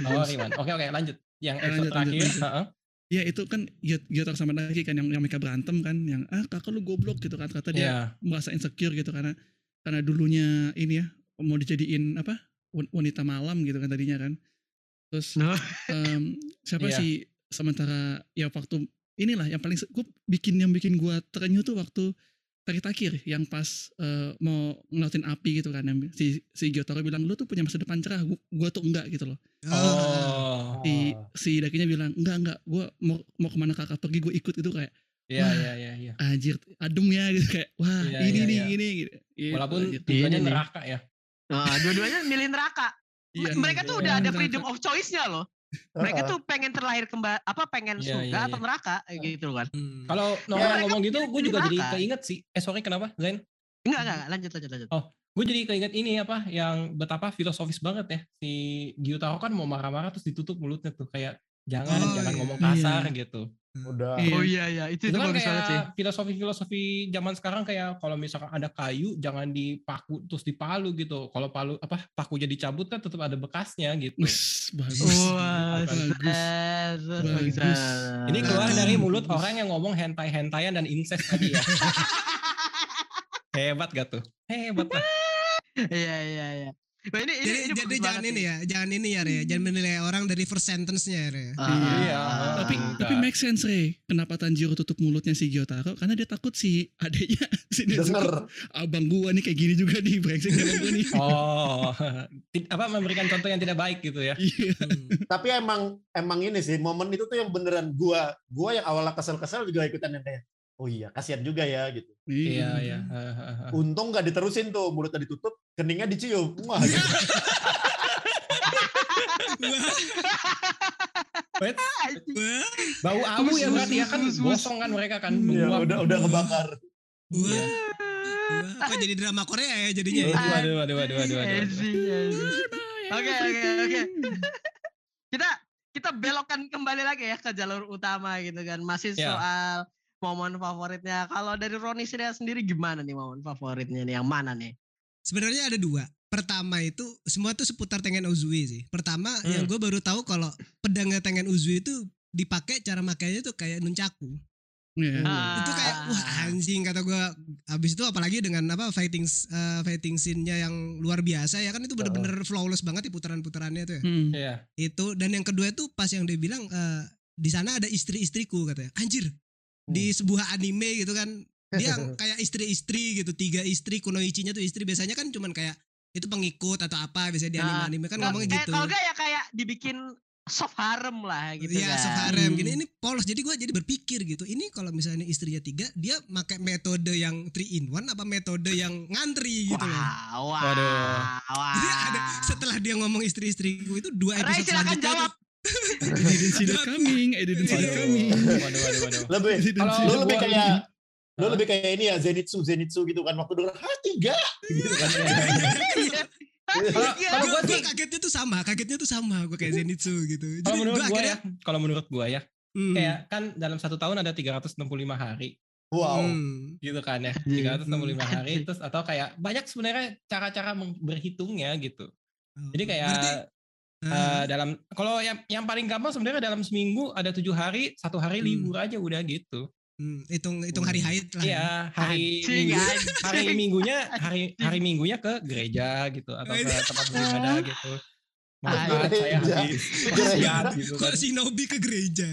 Speaker 6: bagus.
Speaker 5: Riwan. Oke oke lanjut. Yang episode terakhir.
Speaker 6: Ya itu kan Gyot- Gyotar sama Nagi kan yang, yang mereka berantem kan yang ah kakak lu goblok gitu kan kata dia
Speaker 5: Iya.
Speaker 6: merasa insecure gitu karena karena dulunya ini ya mau dijadiin apa wan- wanita malam gitu kan tadinya kan terus em, siapa
Speaker 5: Iya.
Speaker 6: sih sementara ya waktu inilah yang paling gue bikin yang bikin gua terenyuh tuh waktu tarik takir yang pas eh, mau ngelautin api gitu kan yang si si Gyotaro bilang lu tuh punya masa depan cerah gua, gua tuh enggak gitu loh
Speaker 5: Oh.
Speaker 6: si si dakinya bilang enggak enggak gua mau mau ke mana kakak pergi gue ikut itu kayak
Speaker 5: Iya iya iya iya.
Speaker 6: anjir adem ya gitu kayak wah
Speaker 5: Iya,
Speaker 6: ini
Speaker 5: iya,
Speaker 6: nih
Speaker 5: iya.
Speaker 6: ini gitu. Gitu,
Speaker 5: Walaupun tujuannya
Speaker 2: Ini nih.
Speaker 5: neraka ya.
Speaker 2: Ah, dua-duanya milih neraka.
Speaker 6: Iya,
Speaker 2: Mereka tuh
Speaker 6: iya,
Speaker 2: udah ada
Speaker 6: neraka.
Speaker 2: freedom of choice-nya loh. Mereka tuh pengen terlahir kembali apa pengen
Speaker 5: Iya,
Speaker 2: surga
Speaker 5: iya,
Speaker 2: atau
Speaker 5: iya.
Speaker 2: neraka gitu kan.
Speaker 4: Hmm.
Speaker 5: Kalau
Speaker 2: Ya,
Speaker 5: normal
Speaker 2: mereka
Speaker 5: ngomong gitu, gue juga jadi keinget sih. Eh sorry kenapa, Zain?
Speaker 2: Enggak enggak enggak, lanjut lanjut lanjut.
Speaker 5: Gue jadi keinget ini apa, yang betapa filosofis banget ya. Si Gyutaro kan mau marah-marah terus ditutup mulutnya tuh kayak jangan
Speaker 4: Oh,
Speaker 5: jangan
Speaker 4: iya.
Speaker 5: ngomong kasar
Speaker 6: Iya.
Speaker 5: gitu.
Speaker 3: Udah.
Speaker 6: Iya.
Speaker 2: Oh iya iya, itu
Speaker 5: Itu
Speaker 2: itu
Speaker 5: kan
Speaker 2: bagus banget sih.
Speaker 5: kayak filosofi-filosofi zaman sekarang kayak kalau misalkan ada kayu jangan dipaku terus dipalu gitu. Kalau palu apa pakunya dicabut kan tetap ada bekasnya gitu.
Speaker 6: Wis, bagus
Speaker 2: Wah,
Speaker 6: bagus
Speaker 2: bagus.
Speaker 6: Bagus.
Speaker 5: Ini keluar dari mulut orang yang ngomong hentai-hentayan dan incest tadi ya. Hebat gak tuh? Hebat lah.
Speaker 2: Iya iya iya. Wah, ini ini
Speaker 4: Jadi,
Speaker 2: ini
Speaker 4: jadi jangan ini
Speaker 2: sih.
Speaker 4: ya, jangan ini ya, Re. Jangan menilai orang dari first sentence-nya, Re.
Speaker 2: Ah,
Speaker 5: Iya.
Speaker 6: tapi
Speaker 2: ah.
Speaker 6: tapi make sense Re kenapa Tanjiro tutup mulutnya si Gyotaro karena dia takut si adeknya si
Speaker 3: Denger.
Speaker 6: abang gua nih kayak gini juga nih brengsek sama gua nih
Speaker 5: Oh, apa memberikan contoh yang tidak baik gitu ya?
Speaker 6: iya
Speaker 4: Hmm.
Speaker 3: Tapi emang emang ini sih momen itu tuh yang beneran gua gua yang awalnya kesel-kesel juga ikutan yang kayak oh iya kasihan juga ya gitu.
Speaker 5: Iya, iya. Hahaha.
Speaker 3: Untung nggak diterusin tuh mulutnya ditutup, keningnya dicium. Wah, gitu.
Speaker 5: Wait,
Speaker 4: Wah,
Speaker 5: bau abu ya berarti ya kan gosong kan mereka kan.
Speaker 3: Iya,
Speaker 5: menguap.
Speaker 3: udah udah kebakar.
Speaker 5: Iya.
Speaker 4: wah. Kok jadi drama Korea ya jadinya? ya?
Speaker 5: Waduh, waduh, waduh, waduh, waduh.
Speaker 2: Iya iya. Oke oke oke. Kita kita belokkan kembali lagi ya ke jalur utama gitu kan. Masih
Speaker 5: Ya.
Speaker 2: soal momen favoritnya. Kalau dari Roni sendiri gimana nih momen favoritnya nih? Yang mana nih?
Speaker 4: Sebenarnya ada dua. Pertama itu semua tuh seputar Tengen Uzui sih. Pertama
Speaker 5: Hmm.
Speaker 4: yang gue baru tahu kalau pedangnya Tengen Uzui itu dipakai cara makainya tuh kayak nuncaku.
Speaker 6: Iya.
Speaker 4: Itu kayak wah anjing kata gue. Habis itu apalagi dengan apa fighting eh, fighting scene-nya yang luar biasa ya kan itu bener-bener flawless banget ya putaran-putarannya tuh ya.
Speaker 6: Hmm.
Speaker 5: Iya.
Speaker 4: Itu dan yang kedua itu pas yang dia bilang eh, di sana ada istri-istriku katanya. Anjir. Di sebuah anime gitu kan dia kayak istri-istri gitu tiga istri kunoichinya tuh istri biasanya kan cuman kayak itu pengikut atau apa biasanya di
Speaker 2: Nah,
Speaker 4: anime-anime kan
Speaker 2: Kalau-
Speaker 4: ngomongnya
Speaker 2: kayak-
Speaker 4: gitu.
Speaker 2: Kalau enggak ya kayak dibikin soft harem lah gitu
Speaker 4: Iya,
Speaker 2: kan.
Speaker 4: soft harem
Speaker 6: Hmm.
Speaker 4: gini ini polos. Jadi gue jadi berpikir gitu. Ini kalau misalnya istrinya tiga, dia pakai metode yang three in one apa metode yang ngantri gitu loh.
Speaker 2: Wah, wah,
Speaker 5: Waduh.
Speaker 2: wah.
Speaker 4: Jadi ada setelah dia ngomong istri-istriku itu dua
Speaker 2: Ray,
Speaker 4: episode
Speaker 2: silakan
Speaker 4: selanjutnya
Speaker 2: jawab.
Speaker 6: I didn't see that coming. I didn't see that coming.
Speaker 5: waduh, waduh, waduh.
Speaker 3: Lebih
Speaker 5: Kalau
Speaker 3: lu lebih kayak lu lebih kayak ini ya Zenitsu Zenitsu gitu kan waktu denger ha tiga gitu kan.
Speaker 2: Iya.
Speaker 5: Kalau
Speaker 2: Iya.
Speaker 5: gue
Speaker 4: kagetnya tuh sama, kagetnya tuh sama. Gue kayak Zenitsu gitu. Jadi
Speaker 5: kalau menurut
Speaker 4: gua
Speaker 5: gue ya, kalau menurut gue ya,
Speaker 4: hmm,
Speaker 5: kayak kan dalam satu tahun ada 365 hari
Speaker 3: Wow.
Speaker 4: hmm.
Speaker 5: gitu kan ya,
Speaker 2: Anjing.
Speaker 5: 365 hari terus atau kayak banyak sebenarnya cara-cara berhitungnya gitu. Jadi kayak
Speaker 4: Berarti,
Speaker 5: eh,
Speaker 4: ah,
Speaker 5: dalam kalau yang yang paling gampang sebenarnya dalam seminggu ada tujuh hari, satu hari
Speaker 4: Hmm.
Speaker 5: libur aja udah gitu.
Speaker 4: hmm, hitung hitung hari haid lah. ya.
Speaker 5: Iya, hari
Speaker 2: Anjing,
Speaker 5: minggu,
Speaker 2: anjing.
Speaker 5: hari minggunya hari hari minggunya ke gereja gitu atau ke tempat beribadah gitu. Maaf, saya
Speaker 3: Gereja.
Speaker 5: habis gitu kan.
Speaker 4: Kok shinobi ke gereja?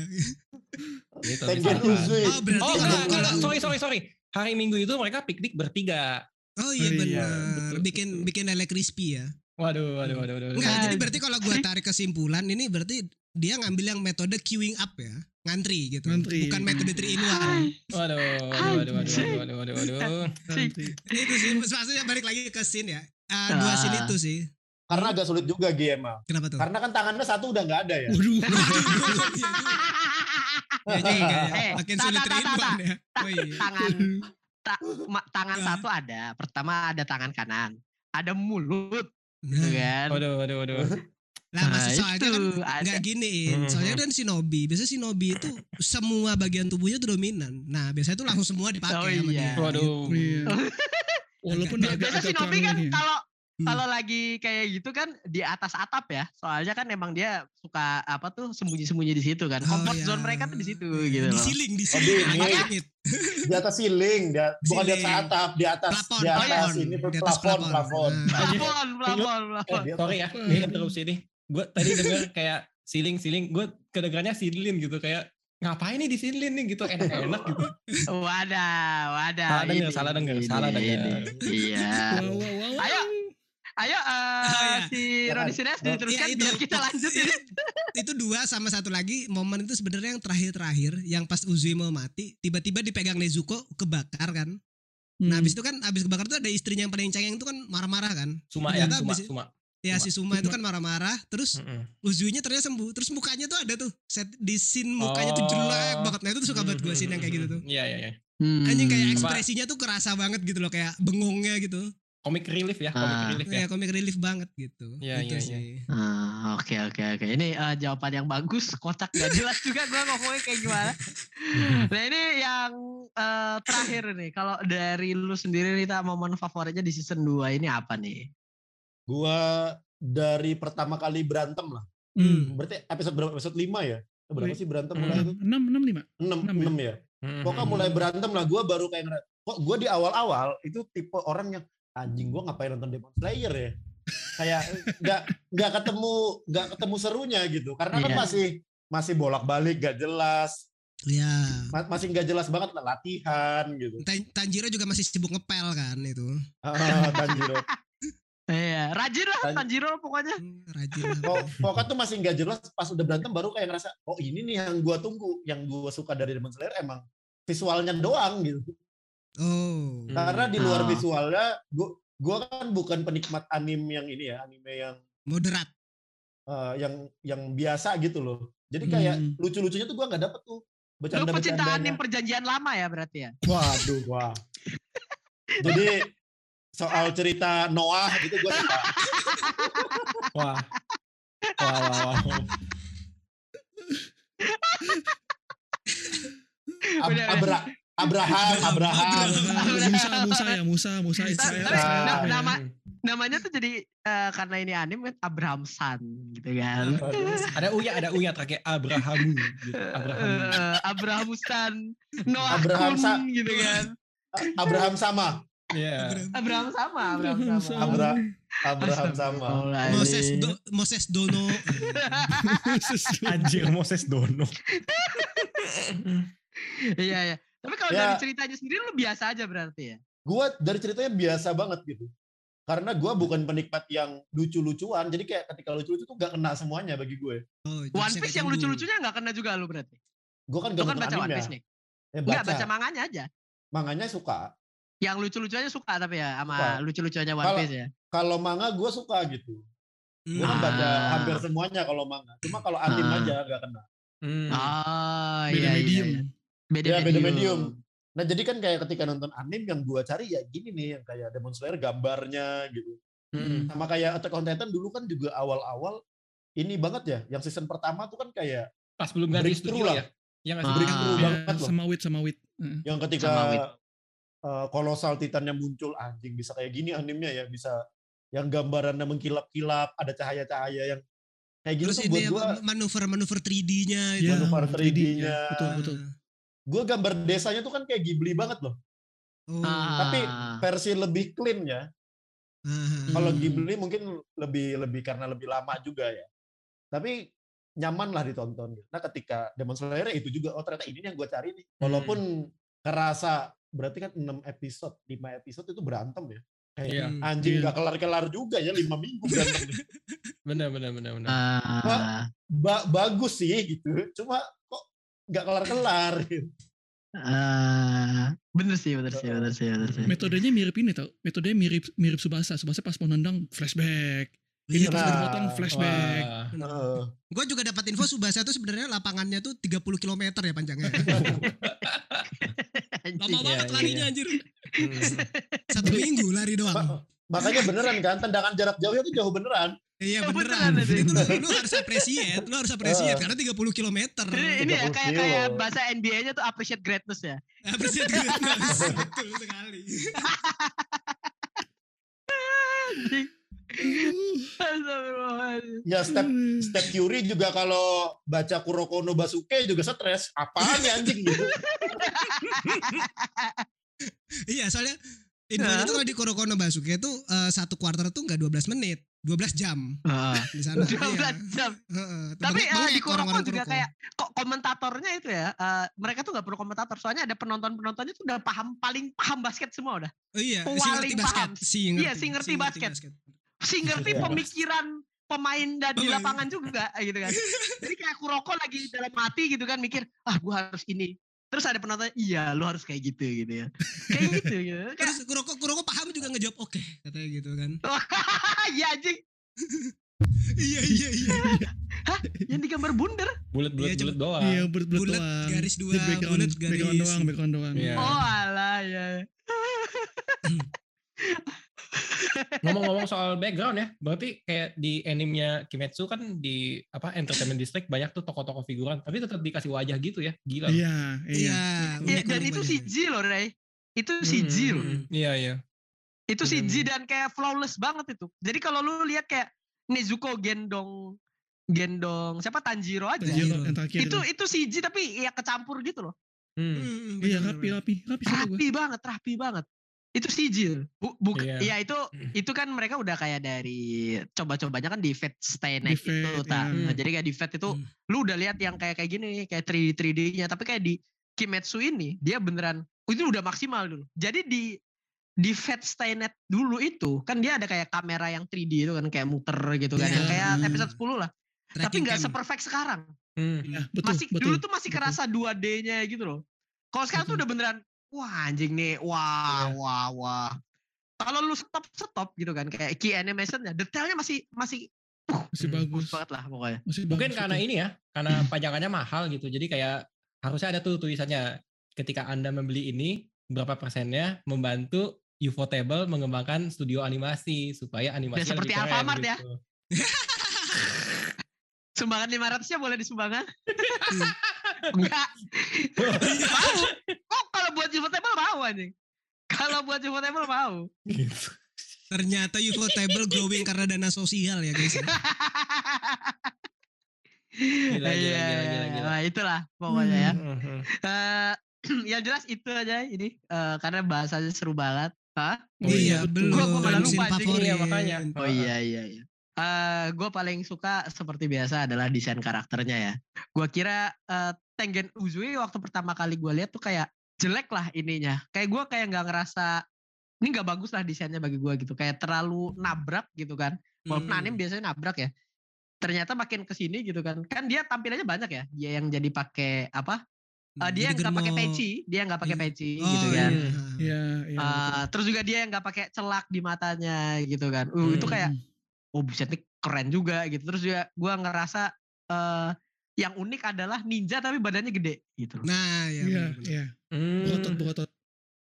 Speaker 5: Gitu.
Speaker 4: Oh berarti
Speaker 5: Oh enggak, enggak, sorry sorry sorry. Hari Minggu itu mereka piknik bertiga.
Speaker 4: Oh iya
Speaker 6: Oh iya,
Speaker 4: benar.
Speaker 6: betul,
Speaker 4: Bikin bikin lele crispy ya.
Speaker 5: Waduh, waduh, waduh, waduh. waduh.
Speaker 4: Enggak,
Speaker 2: Nah.
Speaker 4: jadi berarti kalau gua tarik kesimpulan ini berarti dia ngambil yang metode queuing up ya. Ngantri gitu.
Speaker 6: Ngantri.
Speaker 4: Bukan metode 3 in 1.
Speaker 5: Waduh, waduh, waduh, waduh, waduh, waduh, waduh, waduh.
Speaker 4: Itu sih maksudnya balik lagi ke scene ya. Ah, dua
Speaker 2: Ah.
Speaker 4: scene itu sih.
Speaker 3: Karena agak sulit juga GMA.
Speaker 4: Kenapa tuh?
Speaker 3: Karena kan tangannya satu udah nggak ada ya.
Speaker 6: Waduh.
Speaker 4: Kayaknya
Speaker 2: Eh,
Speaker 4: kayak
Speaker 2: eh,
Speaker 4: makin sulit
Speaker 2: tak,
Speaker 4: 3 in
Speaker 2: tak,
Speaker 4: 1 ya.
Speaker 2: Ta-
Speaker 4: iya.
Speaker 2: tangan ta- ma- tangan
Speaker 4: Ah.
Speaker 2: satu ada. Pertama ada tangan kanan. Ada mulut,
Speaker 4: Nah,
Speaker 2: kan?
Speaker 5: Waduh, waduh, waduh.
Speaker 4: maksud
Speaker 2: Nah,
Speaker 4: soalnya kan
Speaker 2: itu ada.
Speaker 4: nggak giniin.
Speaker 5: Hmm.
Speaker 4: Soalnya kan shinobi, biasanya shinobi itu semua bagian tubuhnya tuh dominan. Nah, biasanya tuh langsung semua dipakai
Speaker 2: Oh
Speaker 4: sama
Speaker 2: iya.
Speaker 4: dia.
Speaker 5: Waduh.
Speaker 6: Iya. Walaupun
Speaker 4: Agak-
Speaker 6: agak
Speaker 2: Biasa
Speaker 6: agak
Speaker 2: Shinobi kan
Speaker 6: ya.
Speaker 2: kalau
Speaker 4: Hmm.
Speaker 2: Kalau lagi kayak gitu kan di atas atap ya. Soalnya kan emang dia suka apa tuh sembunyi-sembunyi di situ kan.
Speaker 4: Oh,
Speaker 2: Comfort
Speaker 4: iya.
Speaker 2: zone mereka tuh di situ
Speaker 4: Iya,
Speaker 2: gitu
Speaker 4: Di
Speaker 2: loh.
Speaker 4: ceiling, di
Speaker 3: Oh,
Speaker 4: ceiling.
Speaker 3: di- atas ceiling, di, bukan di atas atap, di atas
Speaker 4: Plafon,
Speaker 3: di atas
Speaker 4: plafon.
Speaker 3: ini
Speaker 4: Di atas
Speaker 3: plafon, plafon.
Speaker 4: Nah.
Speaker 2: Plafon, plafon,
Speaker 3: Eh,
Speaker 2: plafon.
Speaker 3: di atas-
Speaker 5: Sorry ya, ini terus ini. Gue tadi denger kayak siling-siling, gue kedengarannya silin gitu kayak ngapain nih di silin nih gitu enak-enak gitu.
Speaker 2: Wadah, wadah.
Speaker 5: Salah denger,
Speaker 2: Ini,
Speaker 5: salah denger,
Speaker 2: ini,
Speaker 5: salah
Speaker 2: ini.
Speaker 5: denger.
Speaker 2: Iya.
Speaker 6: Wow.
Speaker 2: Ayo, eh,
Speaker 4: iya.
Speaker 2: si
Speaker 3: Jangan.
Speaker 2: Roni Sines
Speaker 3: Iya,
Speaker 2: diteruskan
Speaker 4: Iya,
Speaker 2: biar kita lanjut
Speaker 4: Itu,
Speaker 2: ini.
Speaker 4: itu dua sama satu lagi momen itu sebenarnya yang terakhir-terakhir yang pas Uzui mau mati tiba-tiba dipegang Nezuko kebakar kan. Nah,
Speaker 6: Hmm.
Speaker 4: habis itu kan habis kebakar tuh ada istrinya yang paling cengeng itu kan marah-marah kan.
Speaker 5: Suma ya, suma,
Speaker 4: abis-
Speaker 5: suma.
Speaker 4: Ya
Speaker 5: Suma.
Speaker 4: si Suma itu kan marah-marah terus
Speaker 5: Mm-mm.
Speaker 4: Uzuinya ternyata sembuh terus mukanya tuh ada tuh set di scene mukanya tuh
Speaker 5: Oh.
Speaker 4: jelek banget nah itu tuh suka banget gue scene yang kayak gitu tuh
Speaker 5: Iya, iya, iya.
Speaker 4: anjing kayak
Speaker 2: Hmm.
Speaker 4: ekspresinya tuh kerasa banget gitu loh kayak bengongnya gitu
Speaker 5: Komik relief ya, komik
Speaker 2: Ah.
Speaker 5: relief ya.
Speaker 4: kayak komik relief banget gitu
Speaker 5: Iya,
Speaker 4: Gitu
Speaker 5: iya, iya.
Speaker 4: sih.
Speaker 2: Ah, Oke oke oke. Ini eh, jawaban yang bagus. Kocak gak jelas juga gue ngomongnya kayak gimana. nah ini yang eh, terakhir nih. Kalau dari lu sendiri Rita momen favoritnya di season 2 ini apa nih?
Speaker 3: Gua dari pertama kali berantem lah.
Speaker 6: Hmm.
Speaker 3: Berarti episode berapa? Episode 5 ya? Berapa sih berantem
Speaker 5: Hmm.
Speaker 3: mulai itu?
Speaker 6: Enam, enam, lima.
Speaker 3: 6,
Speaker 6: Enam ya?
Speaker 3: 6 ya.
Speaker 5: Mm-mm.
Speaker 3: Pokoknya mulai berantem lah, gue baru kayak ngeliat, kok gue di awal-awal itu tipe orang yang anjing gue ngapain nonton Demon Slayer ya? kayak nggak nggak ketemu nggak ketemu serunya gitu, karena kan
Speaker 2: Iya.
Speaker 3: masih masih bolak-balik, gak jelas,
Speaker 4: ya
Speaker 3: Ma- masih nggak jelas banget lah, latihan gitu.
Speaker 4: Tan- Tanjiro juga masih sibuk ngepel kan itu
Speaker 3: Ah, Tanjiro.
Speaker 2: Iya, rajin lah
Speaker 3: Tan-
Speaker 2: Tanjiro pokoknya.
Speaker 4: Hmm, rajin.
Speaker 3: Pok- Pokoknya tuh masih nggak jelas, pas udah berantem baru kayak ngerasa, oh ini nih yang gue tunggu, yang gue suka dari Demon Slayer emang visualnya doang gitu.
Speaker 4: Oh
Speaker 3: Karena di luar
Speaker 2: Ah.
Speaker 3: visualnya, gue gue kan bukan penikmat anime yang ini ya, anime yang
Speaker 4: moderat
Speaker 3: eh, yang yang biasa gitu loh. Jadi kayak
Speaker 6: Hmm.
Speaker 3: lucu-lucunya tuh gua nggak dapet tuh.
Speaker 2: Lu pecinta anime perjanjian lama ya berarti ya?
Speaker 3: Waduh, wah. Jadi soal cerita Noah gitu gua suka.
Speaker 5: Wah. Wah, wah, wah.
Speaker 3: Ab- Abra- Abraham, Abraham.
Speaker 6: Musa, Musa ya, Musa, Musa Israel.
Speaker 2: Tapi
Speaker 6: Israel.
Speaker 2: na-
Speaker 3: Ah,
Speaker 2: nama namanya tuh jadi eh, karena ini anime kan Abraham San gitu kan.
Speaker 5: Ada Uya, ada Uya terakhir Abraham. Gitu. Abraham.
Speaker 2: Eh, Abraham San, Noah
Speaker 3: Abraham
Speaker 2: Kun
Speaker 3: Sa-
Speaker 2: gitu kan.
Speaker 3: Abraham sama.
Speaker 5: Iya.
Speaker 2: Abraham sama, Abraham sama.
Speaker 3: Abra Abraham sama.
Speaker 4: Moses Do, Moses Dono.
Speaker 5: Anjir Moses Dono.
Speaker 2: Iya ya. Tapi kalau
Speaker 3: Ya.
Speaker 2: dari ceritanya sendiri lu biasa aja berarti ya.
Speaker 3: Gue dari ceritanya biasa banget gitu. Karena gue bukan penikmat yang lucu-lucuan. Jadi kayak ketika lucu-lucu tuh gak kena semuanya bagi gue.
Speaker 4: Oh, jadi
Speaker 2: One Piece yang lucu-lucunya nggak kena juga lu berarti.
Speaker 3: Gue kan gak
Speaker 2: kan baca One
Speaker 3: anime
Speaker 2: Piece
Speaker 3: ya.
Speaker 2: nih.
Speaker 3: Eh,
Speaker 2: Enggak
Speaker 3: baca.
Speaker 2: baca manganya aja.
Speaker 3: Manganya suka.
Speaker 2: Yang lucu-lucunya suka tapi ya sama lucu-lucunya One Piece ya.
Speaker 3: Kalau manga gue suka gitu. Gue kan
Speaker 4: Hmm.
Speaker 3: baca
Speaker 2: Ah.
Speaker 3: hampir semuanya kalau manga. Cuma kalau anime
Speaker 2: Ah.
Speaker 3: aja gak kena.
Speaker 5: Hmm.
Speaker 2: Oh,
Speaker 6: Beda
Speaker 2: iya, iya,
Speaker 6: medium.
Speaker 2: iya. Beda
Speaker 3: Ya,
Speaker 2: medium.
Speaker 3: beda medium. Nah jadi kan kayak ketika nonton anime yang gue cari ya gini nih. Yang kayak Demon Slayer gambarnya gitu.
Speaker 5: Hmm.
Speaker 3: Sama kayak Attack on Titan dulu kan juga awal-awal ini banget ya. Yang season pertama tuh kan kayak
Speaker 5: Pas belum ganti studio
Speaker 3: lah.
Speaker 5: ya. Yang
Speaker 2: Ah.
Speaker 3: breakthrough
Speaker 6: Ya,
Speaker 3: banget loh.
Speaker 6: sama wit, sama wit. Heeh.
Speaker 3: Yang ketika
Speaker 2: Sama Wit.
Speaker 3: uh, kolosal titannya muncul anjing bisa kayak gini animenya ya bisa yang gambarannya mengkilap-kilap ada cahaya-cahaya yang kayak gitu
Speaker 4: Terus
Speaker 3: tuh buat gua
Speaker 4: manuver-manuver 3D-nya itu.
Speaker 6: Ya,
Speaker 3: manuver 3D-nya.
Speaker 6: Betul, betul.
Speaker 3: Gua gambar desanya tuh kan kayak Ghibli banget loh
Speaker 4: Oh.
Speaker 2: Ah.
Speaker 3: Tapi versi lebih clean ya
Speaker 4: Ah.
Speaker 3: kalau
Speaker 2: Hmm.
Speaker 3: Ghibli mungkin lebih lebih karena lebih lama juga ya tapi nyaman lah ditonton nah ketika Demon Slayer itu juga oh ternyata ini yang gue cari nih walaupun kerasa berarti kan 6 episode 5 episode itu berantem ya kayak
Speaker 5: Iya.
Speaker 4: Hmm.
Speaker 3: anjing
Speaker 6: Iya.
Speaker 3: nggak kelar-kelar juga ya lima minggu berantem
Speaker 5: Benar benar benar benar.
Speaker 2: Ah.
Speaker 3: ba- bagus sih gitu cuma kok nggak kelar-kelar gitu.
Speaker 2: Ah. bener sih, bener sih, bener sih, bener sih.
Speaker 6: Metodenya mirip ini tau. Metodenya mirip mirip Subasa. Subasa pas mau nendang flashback. Ini
Speaker 4: Iya,
Speaker 6: pas
Speaker 3: Nah.
Speaker 6: dipotong flashback.
Speaker 3: Heeh.
Speaker 4: Gue juga dapat info Subasa tuh sebenarnya lapangannya tuh 30 km ya panjangnya. Lama
Speaker 2: Anjing.
Speaker 4: banget
Speaker 5: iya,
Speaker 4: larinya
Speaker 5: iya.
Speaker 4: anjir.
Speaker 5: Hmm.
Speaker 4: Satu minggu lari doang.
Speaker 3: Ma- makanya beneran kan tendangan jarak jauhnya tuh jauh beneran
Speaker 4: Iya
Speaker 2: Ya,
Speaker 4: beneran.
Speaker 2: beneran,
Speaker 4: Itu lu, lu harus appreciate, lu harus appreciate
Speaker 3: Eh.
Speaker 4: karena 30 km.
Speaker 2: Ini, ini ya
Speaker 3: 30
Speaker 2: kayak kayak bahasa NBA-nya tuh appreciate greatness ya.
Speaker 4: Appreciate greatness. Betul sekali.
Speaker 3: Ya step step Fury juga kalau baca Kuroko no Basuke juga stres apaan ya anjing gitu
Speaker 4: Iya, soalnya infonya tuh kalau di Kuroko no Basuke tuh eh, satu quarter tuh enggak 12 menit, 12 jam
Speaker 2: Ah.
Speaker 4: di sana.
Speaker 2: 12
Speaker 4: Iya.
Speaker 2: jam.
Speaker 4: Heeh.
Speaker 2: Tapi
Speaker 4: Banyak- banyak
Speaker 2: di Kuroko
Speaker 4: orang-orang
Speaker 2: juga
Speaker 4: Kuroko.
Speaker 2: kayak kok komentatornya itu ya, eh, mereka tuh gak perlu komentator, soalnya ada penonton-penontonnya tuh udah paham paling paham basket semua udah.
Speaker 4: Oh iya, si
Speaker 2: paling
Speaker 4: ngerti basket.
Speaker 2: paham.
Speaker 4: Si
Speaker 2: Iya, si ngerti basket. Si ngerti
Speaker 3: Iya.
Speaker 2: pemikiran pemain dan di lapangan juga gitu kan. Jadi kayak Kuroko lagi dalam hati gitu kan mikir, ah gua harus ini. Terus ada penonton, iya lu harus kayak gitu gitu ya. Kayak gitu gitu. Kayak,
Speaker 4: Terus Kuroko Kuroko paham juga ngejawab oke katanya gitu kan.
Speaker 2: iya anjing,
Speaker 4: iya iya iya.
Speaker 2: yang digambar bundar.
Speaker 5: Bulat bulat
Speaker 4: Iya,
Speaker 5: bulat doang.
Speaker 6: Iya, bulat bulat
Speaker 4: Bulat,
Speaker 6: doang.
Speaker 4: garis dua,
Speaker 6: background,
Speaker 4: bulat,
Speaker 6: background
Speaker 4: garis.
Speaker 6: doang, background doang.
Speaker 5: Iya.
Speaker 2: Oh alah ya.
Speaker 5: Ngomong-ngomong soal background ya, berarti kayak di animenya Kimetsu kan di apa Entertainment District banyak tuh tokoh-tokoh figuran, tapi tetap dikasih wajah gitu ya, gila.
Speaker 6: Iya, iya.
Speaker 4: Unik,
Speaker 2: dan itu. CG loh, Ray. Itu CG
Speaker 5: Hmm,
Speaker 2: loh.
Speaker 5: Iya iya.
Speaker 2: Itu CG dan kayak flawless banget itu. Jadi kalau lu lihat kayak Nezuko gendong gendong siapa Tanjiro aja.
Speaker 6: Tanjiro
Speaker 2: Itu itu CG tapi ya kecampur gitu loh.
Speaker 5: Hmm.
Speaker 4: Hmm,
Speaker 6: Iya, rapi, rapi, rapi.
Speaker 2: Rapi banget, rapi banget. Itu loh. Bu, buk-
Speaker 5: Iya.
Speaker 2: ya itu itu kan mereka udah kayak dari coba-cobanya kan di Fate Stay Night
Speaker 6: Di
Speaker 2: itu
Speaker 6: Fate,
Speaker 2: ta.
Speaker 6: iya.
Speaker 2: Nah, jadi kayak di Fate itu
Speaker 4: Hmm.
Speaker 2: lu udah lihat yang kayak kayak gini kayak 3D 3D-nya tapi kayak di Kimetsu ini dia beneran itu udah maksimal dulu. Jadi di di Fate Stay Night dulu itu kan dia ada kayak kamera yang 3D itu kan kayak muter gitu kan
Speaker 4: Iya.
Speaker 2: yang kayak
Speaker 6: Hmm.
Speaker 2: episode 10 lah. Tapi
Speaker 4: Tracking
Speaker 2: nggak
Speaker 4: cam.
Speaker 2: seperfect sekarang.
Speaker 5: Hmm.
Speaker 6: Iya, betul,
Speaker 2: masih
Speaker 6: betul.
Speaker 2: dulu tuh masih
Speaker 6: betul.
Speaker 2: kerasa 2D-nya gitu loh. Kalau sekarang tuh
Speaker 6: Betul.
Speaker 2: udah beneran wah anjing nih, wah
Speaker 5: Iya.
Speaker 2: wah wah. Kalau lu stop stop gitu kan kayak key animation-nya detailnya masih masih
Speaker 6: Masih
Speaker 5: Hmm,
Speaker 6: bagus.
Speaker 2: bagus banget lah pokoknya.
Speaker 6: Masih
Speaker 5: Mungkin
Speaker 6: bagus,
Speaker 5: karena
Speaker 6: betul.
Speaker 5: ini ya, karena pajangannya mahal gitu. Jadi kayak harusnya ada tuh tulisannya ketika Anda membeli ini berapa persennya membantu Ufotable mengembangkan studio animasi supaya animasinya
Speaker 2: seperti
Speaker 5: lebih keren
Speaker 2: Alfamart ya.
Speaker 5: gitu.
Speaker 2: Sumbangan 500-nya boleh disumbangkan. Enggak. mau. Kok kalau buat Ufotable mau anjing? Kalau buat Ufotable mau.
Speaker 3: Gitu.
Speaker 4: Ternyata Ufotable growing karena dana sosial ya guys. ya.
Speaker 5: Gila, gila,
Speaker 2: Iya,
Speaker 5: gila, gila, gila.
Speaker 2: Nah, itulah pokoknya ya. Eh, yang jelas itu aja ini eh, karena bahasanya seru banget. Hah?
Speaker 3: Oh
Speaker 4: iya,
Speaker 3: iya,
Speaker 4: belum.
Speaker 2: Gua- gua malah lupa,
Speaker 4: favorit.
Speaker 5: Iya, makanya.
Speaker 2: Oh iya iya iya. Eh gue paling suka seperti biasa adalah desain karakternya ya. Gue kira eh, Tengen Uzui waktu pertama kali gue lihat tuh kayak jelek lah ininya. Kayak gue kayak nggak ngerasa ini nggak bagus lah desainnya bagi gue gitu. Kayak terlalu nabrak gitu kan. Walaupun
Speaker 4: Hmm.
Speaker 2: anime biasanya nabrak ya. Ternyata makin ke sini gitu kan. Kan dia tampilannya banyak ya. Dia yang jadi pakai apa? Eh, dia yang nggak pakai peci. Dia nggak pakai
Speaker 4: Iya.
Speaker 2: peci
Speaker 4: Oh,
Speaker 2: gitu
Speaker 4: iya.
Speaker 2: kan.
Speaker 6: Iya, iya.
Speaker 2: Eh, terus juga dia yang nggak pakai celak di matanya gitu kan. Uh, itu
Speaker 5: Hmm.
Speaker 2: kayak oh buset nih keren juga gitu. Terus juga gua ngerasa eh yang unik adalah ninja tapi badannya gede gitu. loh.
Speaker 4: Nah, ya.
Speaker 6: Iya,
Speaker 4: bener-bener.
Speaker 6: iya.
Speaker 5: Hmm.
Speaker 6: Berotot, berotot.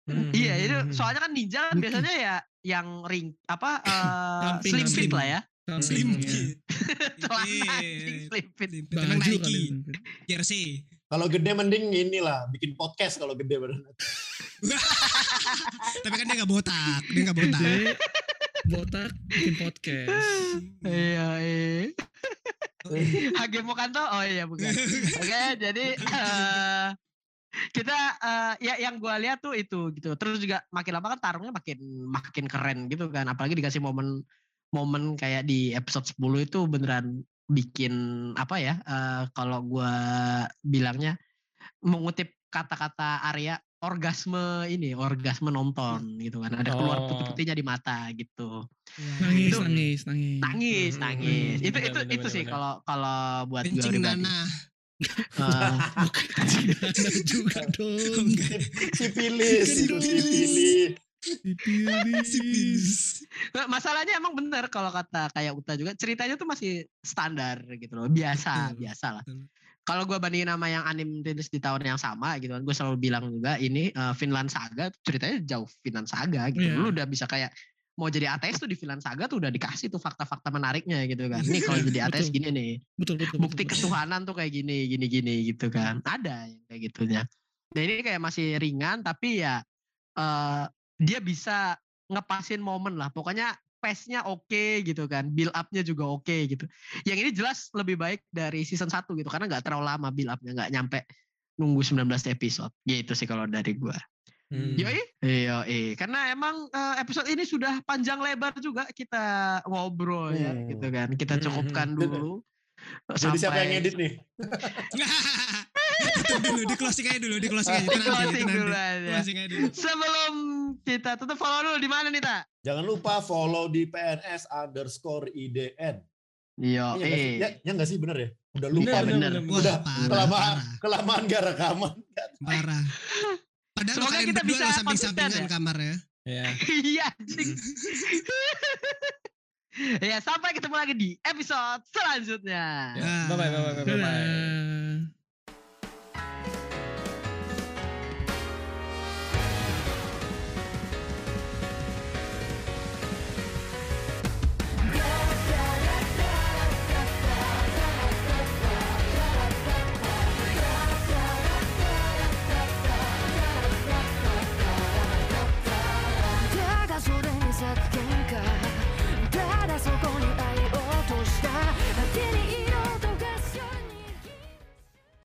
Speaker 5: Hmm.
Speaker 2: Iya, itu
Speaker 5: Hmm.
Speaker 2: soalnya kan ninja kan biasanya ya yang ring apa eh
Speaker 6: Ramping,
Speaker 2: slim fit lah ya.
Speaker 4: Slim
Speaker 6: iya.
Speaker 4: fit.
Speaker 2: Celana
Speaker 4: Iya.
Speaker 2: slim fit.
Speaker 4: Slim fit.
Speaker 6: Baju
Speaker 4: Nike. Jersey.
Speaker 3: Kalau gede mending inilah bikin podcast kalau gede badan.
Speaker 4: Tapi kan dia gak botak. Dia gak botak.
Speaker 6: Botak, bikin podcast.
Speaker 2: Iya, iya. Hage Mokanto? Oh iya bukan. Oke, jadi eh kita eh, ya yang gua lihat tuh itu gitu. Terus juga makin lama kan tarungnya makin makin keren gitu kan. Apalagi dikasih momen momen kayak di episode 10 itu beneran bikin apa ya? eh, kalau gua bilangnya mengutip kata-kata Arya orgasme ini, orgasme nonton gitu kan. Ada keluar
Speaker 5: Oh.
Speaker 2: putih-putihnya di mata gitu.
Speaker 6: Nangis,
Speaker 2: Itu-
Speaker 6: nangis, nangis.
Speaker 2: Nangis,
Speaker 5: Hmm,
Speaker 2: nangis.
Speaker 5: hmm,
Speaker 2: itu itu itu sih kalau kalau buat gue pribadi.
Speaker 4: nanah.
Speaker 2: Eh,
Speaker 6: Ada juga dong.
Speaker 3: Sipilis, sipilis.
Speaker 6: Sipilis.
Speaker 2: Nah, masalahnya emang bener kalau kata kayak Uta juga ceritanya tuh masih standar gitu loh biasa biasa lah. Kalau gue bandingin sama yang anime rilis di tahun yang sama gitu kan gue selalu bilang juga ini eh, Finland Saga ceritanya jauh Finland Saga gitu
Speaker 6: Iya.
Speaker 2: lu udah bisa kayak mau jadi ATS tuh di Finland Saga tuh udah dikasih tuh fakta-fakta menariknya gitu kan nih kalau jadi ATS
Speaker 6: Betul.
Speaker 2: gini nih
Speaker 6: Betul, betul.
Speaker 2: bukti
Speaker 6: betul, betul.
Speaker 2: ketuhanan tuh kayak gini gini gini gitu kan ada yang kayak gitunya dan ini kayak masih ringan tapi ya eh dia bisa ngepasin momen lah pokoknya pace-nya oke gitu kan build up-nya juga oke gitu yang ini jelas lebih baik dari season 1 gitu karena nggak terlalu lama build up-nya nggak nyampe nunggu 19 episode gitu sih kalau dari gua
Speaker 5: Hmm.
Speaker 2: Yoi, iya, iya. Karena emang eh, episode ini sudah panjang lebar juga kita ngobrol ya,
Speaker 3: Hmm.
Speaker 2: gitu kan. Kita
Speaker 5: Hmm,
Speaker 2: cukupkan
Speaker 3: hmm.
Speaker 2: dulu.
Speaker 3: Jadi siapa yang edit nih?
Speaker 4: Dulu, di closing aja dulu, di closing aja.
Speaker 2: Di closing dulu aja.
Speaker 4: Closing aja dulu.
Speaker 2: Sebelum kita tutup follow dulu di mana nih, Ta?
Speaker 3: Jangan lupa follow di PNS underscore IDN.
Speaker 2: Yo,
Speaker 3: Ya nggak sih?
Speaker 2: eh.
Speaker 3: Ya, ya nggak sih bener ya? Udah lupa
Speaker 2: Bener,
Speaker 3: bener.
Speaker 2: bener.
Speaker 4: Wah,
Speaker 3: Udah
Speaker 4: parah,
Speaker 3: kelamaan,
Speaker 4: parah,
Speaker 3: kelamaan gak rekaman.
Speaker 4: parah. Padahal
Speaker 2: Semoga
Speaker 4: kalian
Speaker 2: kita
Speaker 4: berdua
Speaker 2: bisa
Speaker 4: samping-sampingan
Speaker 2: ya.
Speaker 4: kamarnya.
Speaker 5: Ya.
Speaker 2: Iya, anjing. ya, sampai ketemu lagi di episode selanjutnya.
Speaker 5: Ya. Bye bye bye bye bye. bye.